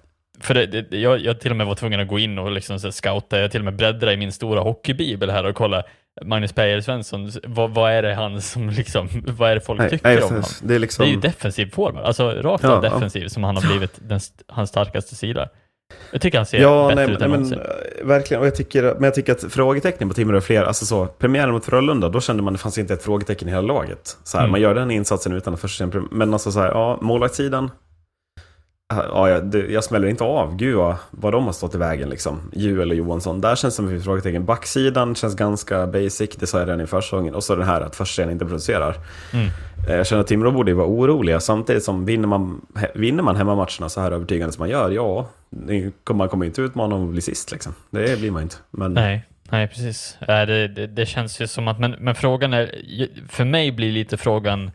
För det, det, jag, jag till och med var tvungen att gå in och liksom så scouta, jag till och med bläddra i min stora hockeybibel här och kolla Magnus Pääjärvi Svensson, vad, vad är det han som liksom, vad är det folk nej, tycker nej om honom? det är liksom... Det är ju defensiv forward, alltså rakt Ja, av ja. defensiv som han har blivit den, hans starkaste sida. Jag tycker han ser Ja, bättre nej, ut nej, än men någonsin. eh, verkligen. Och jag tycker, men jag tycker att frågetecknen på Timrå är fler. Alltså så, premiären mot Frölunda, då kände man att det fanns inte ett frågetecken i hela laget. Så här, Mm. Man gör den insatsen utan att först se en prem- Men alltså så här, ja, målvaktssidan. Ja, jag, jag smäller inte av. Gud vad, vad de har stått i vägen liksom. Juel och Johansson. Där känns det som vi frågetecken. Backsidan känns ganska basic. Det sa jag redan i försäsongen. Och så den här att första inte producerar. Mm. Eh, Jag känner att Timrå borde ju vara oroliga. Samtidigt som vinner man, vinner man hemmamatcherna så här övertygande som man gör. Ja, man kommer inte utmana om att bli sist liksom. Det blir man inte. Men Nej, nej precis. Det, det, det känns ju som att, men, men frågan är, för mig blir lite frågan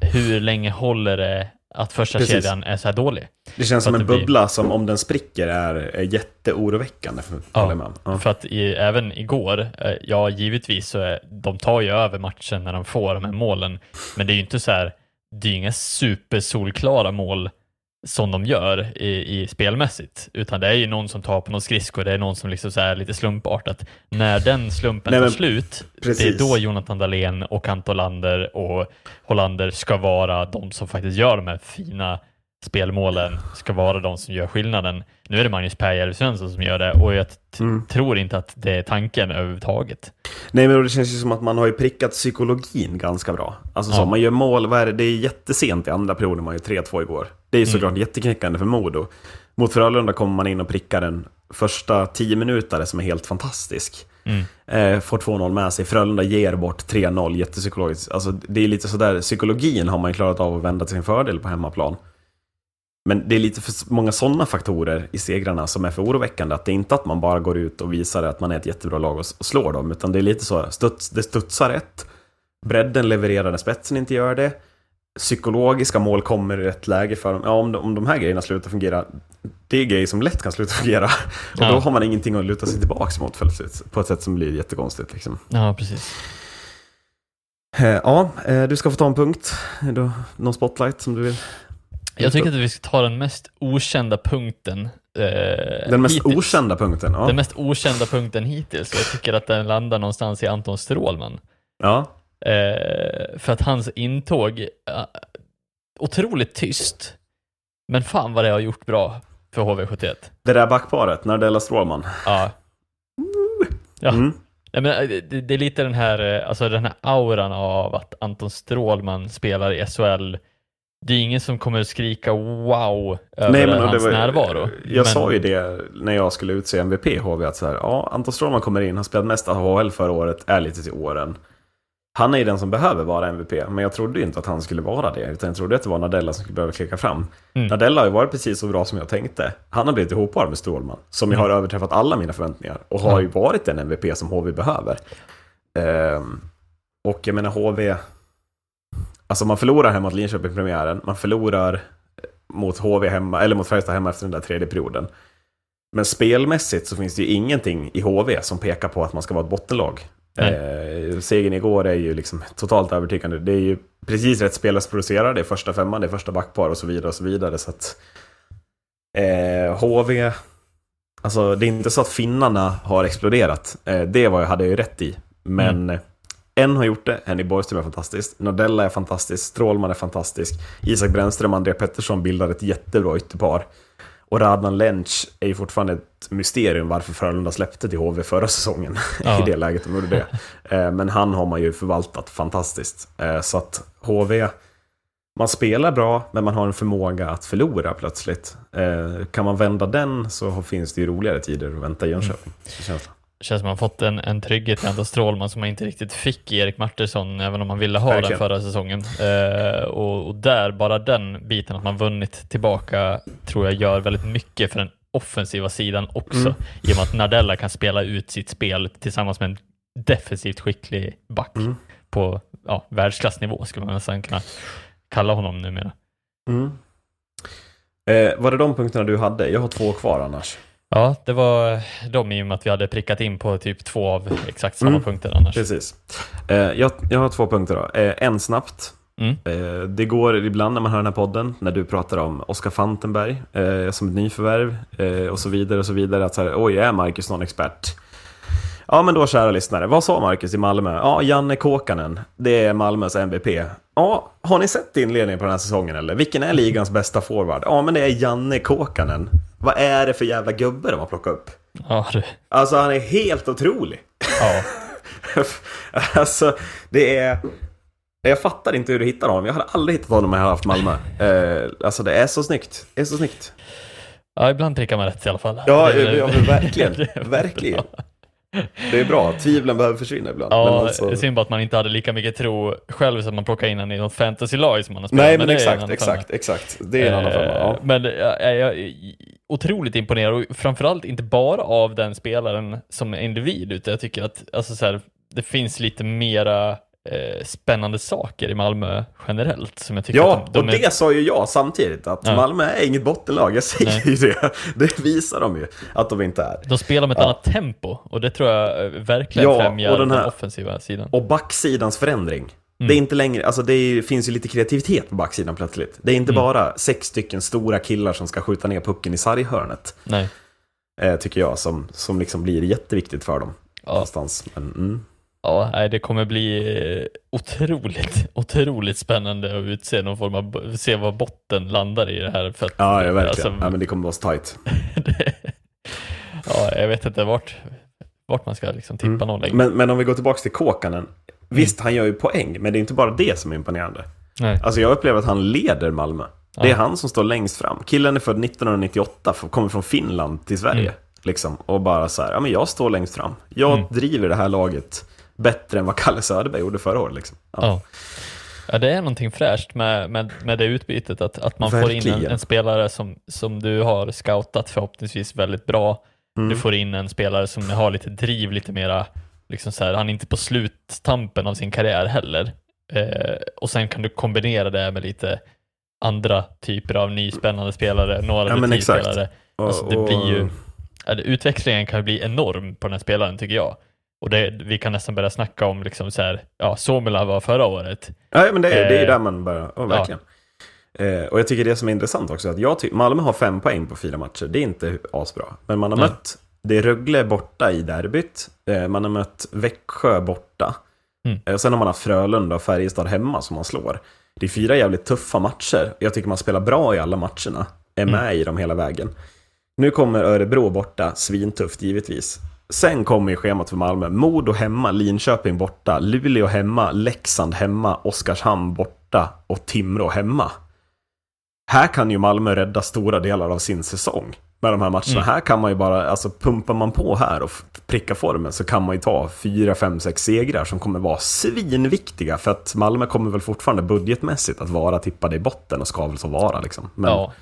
hur länge håller det att första Precis. kedjan är så här dålig? det känns som en det blir- bubbla som om den spricker är, är jätteoroväckande. För, Ja, ja. För att i, även igår, eh, ja givetvis så är, de tar ju över matchen när de får de här målen, men det är ju inte så här, det är ju inga supersolklara mål som de gör i, i spelmässigt, utan det är ju någon som tar på någon skridsko, det är någon som liksom så här lite slumpartat. När den slumpen Nej, tar slut, precis. det är då Jonathan Dahlén och Kantolander och Hollander ska vara de som faktiskt gör de här fina spelmålen, ska vara de som gör skillnaden. Nu är det Magnus Per Svensson som gör det och jag Mm. tror inte att det är tanken överhuvudtaget. Nej men det känns ju som att man har ju prickat psykologin ganska bra. Alltså så, Ja. man gör mål, vad är det? Det är jättesent i andra perioden, man gör 3-2 igår. Det är ju såklart Mm. jätteknäckande för Modo. Mot Frölunda kommer man in och prickar den första 10 minuter som är helt fantastisk. Mm. Eh, får 2-0 med sig, Frölunda ger bort 3-0, jättepsykologiskt. Alltså det är lite sådär, psykologin har man ju klarat av att vända till sin fördel på hemmaplan. Men det är lite för många sådana faktorer i segrarna som är för oroväckande. Att det är inte att man bara går ut och visar att man är ett jättebra lag och och slår dem, utan det är lite så, studs, det studsar rätt. Bredden levererar när spetsen inte gör det. Psykologiska mål kommer i rätt läge för dem. Ja, om, de, om de här grejerna slutar fungera, det är grejer som lätt kan sluta fungera. Och Ja. då har man ingenting att luta sig tillbaka mot på ett sätt som blir jättekonstigt. Liksom. Ja, precis. Eh, Ja, eh, du ska få ta en punkt. Någon spotlight som du vill? Jag tycker att vi ska ta den mest okända punkten. Eh, Den mest hittills. okända punkten? Ja. Den mest okända punkten hittills. Jag tycker att den landar någonstans i Anton Strålman. ja. Eh, för att hans intåg, eh, otroligt tyst, men fan vad det har gjort bra för HV71. Det där backparet, Nardella Strålman. Ja. Ja. Mm. Nej, men eh, det, det är lite den här, eh, alltså den här auran av att Anton Strålman spelar i SHL. Det är ingen som kommer att skrika wow över och hans var- närvaro. Jag Men- sa ju det när jag skulle utse MVP i HV, att så här, ja, Anton Strålman kommer in, har spelat mest AHL förra året, är lite till åren. Han är ju den som behöver vara MVP, men jag trodde inte att han skulle vara det, utan jag trodde att det var Nadella som skulle behöva klicka fram. Mm. Nadella har ju varit precis så bra som jag tänkte. Han har blivit ihopparad med Strålman, som ju har överträffat alla mina förväntningar, och har Mm. ju varit den MVP som HV behöver. Ehm, och jag menar HV, alltså man förlorar hemma mot Linköping i premiären, man förlorar mot HV hemma, eller mot Färjestad hemma efter den där tredje perioden. Men spelmässigt så finns det ju ingenting i HV som pekar på att man ska vara ett bottenlag. Eh, segern igår är ju liksom totalt övertygande. Det är ju precis rätt spelare som producerar, det är första femman, det är första backpar och så vidare och så vidare. Så att eh, HV, alltså det är inte så att finnarna har exploderat. Eh, det var jag, hade jag ju rätt i. Men en har gjort det, Henny Borgström är fantastisk, Nardella är fantastisk, Strålman är fantastisk, Isak Brännström och André Pettersson bildar ett jättebra ytterpar. Och Radnan Lench är ju fortfarande ett mysterium varför Frölunda släppte till HV förra säsongen. Ja. I det läget de gjorde det. Eh, Men han har man ju förvaltat fantastiskt. Eh, Så att HV, man spelar bra, men man har en förmåga att förlora plötsligt. Eh, Kan man vända den så finns det ju roligare tider att vänta i Jönköping. Det känns som man fått en, en trygghet i Anton Strålman som man inte riktigt fick i Erik Martinsson, även om man ville ha Verkligen. den förra säsongen. Eh, och, och där, bara den biten att man vunnit tillbaka, tror jag gör väldigt mycket för den offensiva sidan också. Mm. I och med att Nardella kan spela ut sitt spel tillsammans med en defensivt skicklig back Mm. på ja, världsklassnivå, skulle man nästan kunna kalla honom numera. Mm. Eh, var det de punkterna du hade? Jag har två kvar annars. Ja, det var de i och med att vi hade prickat in på typ två av exakt samma Mm. punkter annars. Precis. Eh, jag, jag har två punkter då. Eh, en snabbt. Mm. Eh, det går ibland när man hör den här podden, när du pratar om Oskar Fantenberg som ett nyförvärv och så vidare och så vidare. Att så här, oj, är Marcus någon expert? Ja, men då kära lyssnare, vad sa Marcus i Malmö? Ja, Janne Kåkanen, det är Malmös MVP. Ja, har ni sett inledningen på den här säsongen eller? Vilken är ligans bästa forward? Ja, men det är Janne Kåkanen. Vad är det för jävla gubbe de har plockat upp? Ja, du. Alltså, han är helt otrolig. Ja. alltså, det är... Jag fattar inte hur du hittar honom. Jag hade aldrig hittat honom om jag hade haft Malmö. Eh, alltså det är så snyggt. Det är så snyggt. Ja, ibland prickar man rätt i alla fall. Ja, Det ja verkligen. verkligen. Det är bra. Tvivlen behöver försvinna ibland. men Ja, alltså... det är synd bara att man inte hade lika mycket tro själv som man plockar in honom i något fantasy-lag som man har spelat. Nej, men det är en exakt, annan exakt, exakt. Det är en annan femma. Ja. Eh, Men jag är otroligt imponerad och framförallt inte bara av den spelaren som individ utan jag tycker att alltså så här, det finns lite mera eh, spännande saker i Malmö generellt som jag tycker Ja, att de, och de är, det sa ju jag samtidigt, att Ja. Malmö är inget bottenlag. Jag säger Nej. ju det. Det visar de ju, att de inte är. de spelar med ett Ja. annat tempo och det tror jag eh, verkligen Ja, främjar och den den, här- offensiva sidan. Och backsidans förändring. Mm. Det är inte längre, alltså det är, finns ju lite kreativitet på backsidan plötsligt. Det är inte Mm. bara sex stycken stora killar som ska skjuta ner pucken i sarghörnet. Nej. Eh, tycker jag, som, som liksom blir jätteviktigt för dem. Ja. Någonstans. Men, mm. Ja, nej, det kommer bli eh, otroligt, otroligt spännande att utse någon form av, se var botten landar i det här. För att, Ja, ja, verkligen. alltså, ja, men det kommer vara så tajt. det, ja, jag vet inte vart, vart man ska liksom tippa Mm. någon längre. Men, men om vi går tillbaka till Kåkanen. Visst, han gör ju poäng, men det är inte bara det som är imponerande. Nej. Alltså jag upplever att han leder Malmö. Det är Ja. han som står längst fram. Killen är född 1998, f- kommer från Finland till Sverige. Mm. Liksom, och bara så här, ja men jag står längst fram. Jag Mm. driver det här laget bättre än vad Kalle Söderberg gjorde förra året. Liksom. Ja. Ja. ja, det är någonting fräscht med, med, med det utbytet, att, att man får in en, Verkligen. en spelare som, som du har scoutat förhoppningsvis väldigt bra. Mm. Du får in en spelare som har lite driv, lite mera, liksom så här, han är inte på sluttampen av sin karriär heller. Eh, och sen kan du kombinera det med lite andra typer av nyspännande spelare, några Ja, rutinspelare. Alltså, det blir ju, ja, utväxlingen kan bli enorm på den här spelaren tycker jag. Och det, vi kan nästan börja snacka om liksom så här, ja, Somela var förra året. Ja, men det är, det är Eh, där man börjar. Oh, verkligen. Eh, och jag tycker det som är intressant också att jag Malmö har fem poäng på fyra matcher. Det är inte asbra. Men man har Nej. mött, det är Rögle borta i derbyt. Eh, man har mött Växjö borta. Mm. Eh, sen har man haft Frölunda och Färjestad hemma som man slår. Det är fyra jävligt tuffa matcher. Jag tycker man spelar bra i alla matcherna. Är Mm. med i dem hela vägen. Nu kommer Örebro borta, svintufft givetvis. Sen kommer ju schemat för Malmö. Modo hemma, Linköping borta, Luleå hemma, Leksand hemma, Oskarshamn borta och Timrå hemma. Här kan ju Malmö rädda stora delar av sin säsong med de här matcherna. Mm. Här kan man ju bara, alltså pumpar man på här och prickar formen så kan man ju ta fyra, fem, sex segrar som kommer vara svinviktiga för att Malmö kommer väl fortfarande budgetmässigt att vara tippade i botten och ska väl så vara liksom. Men Ja,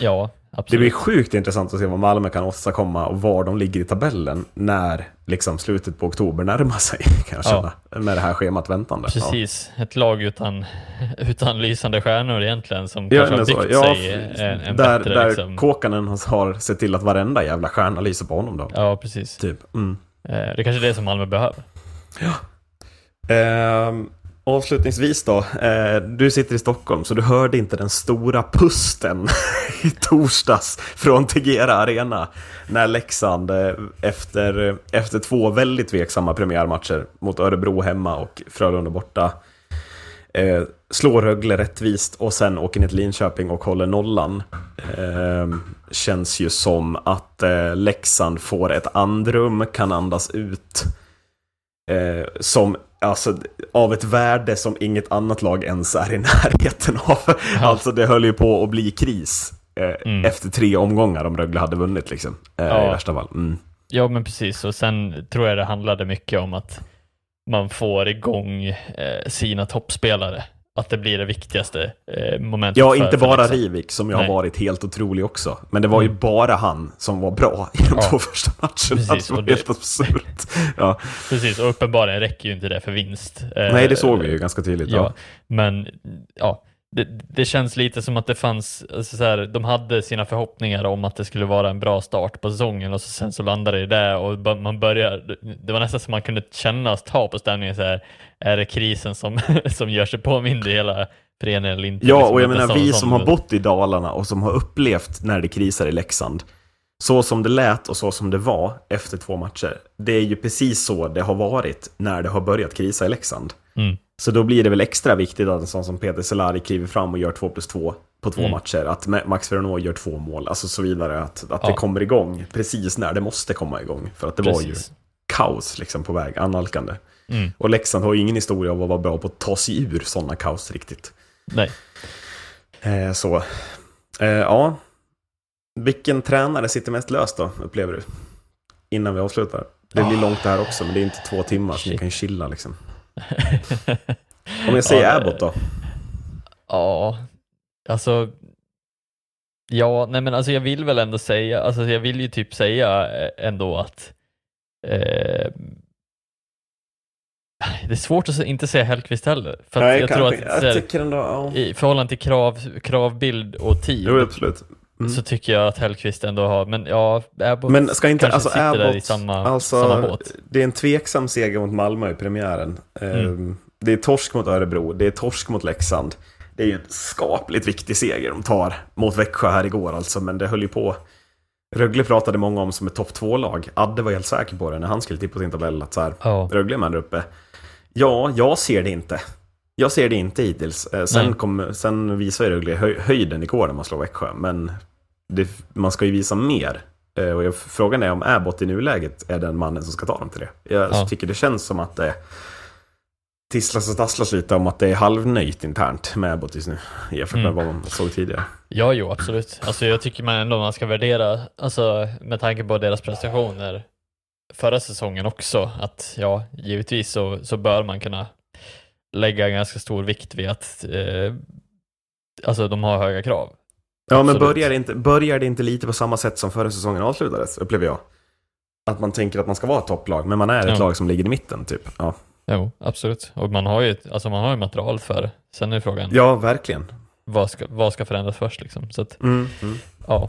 ja det absolut. blir sjukt intressant att se vad Malmö kan åstadkomma och var de ligger i tabellen när liksom slutet på oktober närmar sig. Kan jag Ja. känna, med det här schemat väntande. Ja. Precis, ett lag utan, utan lysande stjärnor egentligen som Ja, kanske har så, byggt ja, sig en, en där bättre där liksom. Kåkanen har sett till att varenda jävla stjärna lyser på honom då. Ja, precis. Typ. Mm. Eh, Det är kanske är det som Malmö behöver. Ehm, avslutningsvis då. Eh, du sitter i Stockholm så du hörde inte den stora pusten i torsdags från Tegera Arena. När Leksand eh, efter, eh, efter två väldigt tveksamma premiärmatcher mot Örebro hemma och Frölunda borta slår Rögle rättvist och sen åker ner till Linköping och håller nollan. Ehm, känns ju som att eh, Leksand får ett andrum, kan andas ut. Som, alltså, av ett värde som inget annat lag ens är i närheten av. Alltså det höll ju på att bli kris. Eh, Mm. Efter tre omgångar om Rögle hade vunnit liksom. Eh, Ja. I värsta fall. Mm. Ja, men precis. Och sen tror jag det handlade mycket om att man får igång eh, sina toppspelare. Att det blir det viktigaste eh, momentet. Ja, för- inte för bara Leksand. Rivik som ju har varit helt otrolig också. Men det var ju Mm. bara han som var bra i de Ja. två första matcherna. Precis, det var det- helt absurt. Ja. Precis, och uppenbarligen räcker ju inte det för vinst. Eh, Nej, det såg vi ju ganska tydligt. Ja, Ja. men ja, det, det känns lite som att det fanns, alltså så här, de hade sina förhoppningar om att det skulle vara en bra start på säsongen och så, sen så landade det där och ba- man börjar, det var nästan som man kunde känna och ta på stämningen så här, är det krisen som, som gör sig påmind i hela föreningen eller inte? Ja, Liksom, och jag det menar vi som har bott i Dalarna och som har upplevt när det krisar i Leksand. Så som det lät och så som det var efter två matcher. Det är ju precis så det har varit när det har börjat krisa i Leksand. Mm. Så då blir det väl extra viktigt att en sån som Peter Solari kliver fram och gör två plus två på två Mm. matcher. Att Ma- Max Veronneau gör två mål, alltså så vidare. Att, att Ja. det kommer igång precis när det måste komma igång. För att det var ju Precis. kaos liksom på väg, annalkande. Mm. Och Leksand har ju ingen historia av att vara bra på att ta sig ur sådana kaos riktigt. Nej. Eh, så, eh, ja. Vilken tränare sitter mest löst då, upplever du? Innan vi avslutar. Det blir Ah. långt det här också, men det är inte två timmar så ni Shit. kan chilla liksom. Om jag säger Ja, det- Abbott då? Ja, alltså. Ja, nej men alltså jag vill väl ändå säga, alltså jag vill ju typ säga eh, ändå att eh, det är svårt att inte säga Hellkvist heller. För att jag tror att jag här, ändå, ja. i förhållande till krav, kravbild och tid Jo, absolut. Mm. så tycker jag att Hellkvist ändå har, men ja, Abbott Men ska inte, kanske alltså sitter där i Abbott, samma, alltså, samma båt. det är en tveksam seger mot Malmö i premiären. Mm. Det är torsk mot Örebro, det är torsk mot Leksand. Det är ju en skapligt viktig seger de tar mot Växjö här igår alltså, men det höll ju på. Rögle pratade många om som ett topp två-lag. Adde var helt säker på det när han skulle tippa sin tabell, att så här, Ja, Rögle är med där uppe. Ja, jag ser det inte. Jag ser det inte hittills. Eh, Sen, kom, sen visar ju Rögle höj, höjden igår när man slår Växjö, men det, man ska ju visa mer. Eh, Och jag, frågan är om Abbott i nuläget är den mannen som ska ta dem till det. Jag Ja. tycker det känns som att det tisslas och tasslas lite om att det är halvnöjt internt med Abbott just nu. Jämfört med Mm. vad man såg tidigare. ja, jo, absolut. Alltså jag tycker man ändå man ska värdera, alltså med tanke på deras prestationer förra säsongen också, att ja, givetvis så, så bör man kunna lägga ganska stor vikt vid att eh, alltså de har höga krav. Ja, men börjar det, inte, börjar det inte lite på samma sätt som förra säsongen avslutades, upplever jag? Att man tänker att man ska vara ett topplag, men man är ett Ja. lag som ligger i mitten, typ. Ja, Jo, absolut. Och man har ju, alltså man har ju material för det. Sen är frågan, ja verkligen. vad, ska, vad ska förändras först liksom? Så att, Mm, mm. ja.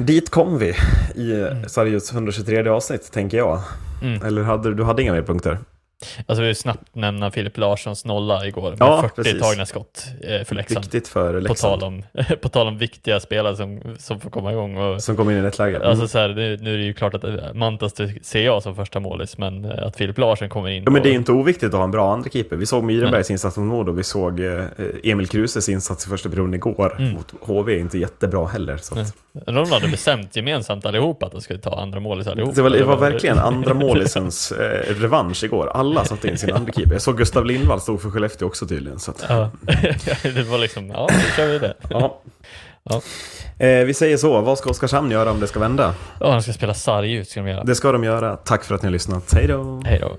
Dit kom vi i mm. Sarjus 123 avsnitt, tänker jag. Mm. Eller hade du hade inga mer punkter? Alltså vi vill snabbt nämna Filip Larssons nolla igår med Ja, 40 precis. tagna skott eh, för Leksand. Viktigt för På Leksand. tal, om, på tal om viktiga spelare som, som får komma igång. Och, Som kom in i ett läge. Mm. Alltså så här, nu, nu är det ju klart att eh, Mantas ser jag som första målis, men eh, att Filip Larsson kommer in Ja, men det är inte oviktigt att ha en bra andra keeper. Vi såg Myrenbergs insats mot Modo, vi såg Emil Kruses insats i första perioden igår Mm. mot HV, inte jättebra heller. Så att, de hade bestämt gemensamt allihop att de skulle ta andra målis allihop. det var, det var verkligen andra målisens eh, revansch igår. Alla satte in sin andra keeper. Jag såg Gustav Lindvall stod för Skellefteå också tydligen. Så att, Ja, det var liksom, ja, då kör vi det. ja. Ja. Eh, vi säger så, vad ska Oskarshamn göra om det ska vända? Ja, de ska spela sarg ut ska de göra. Det ska de göra. Tack för att ni har lyssnat. Hej då! Hej då.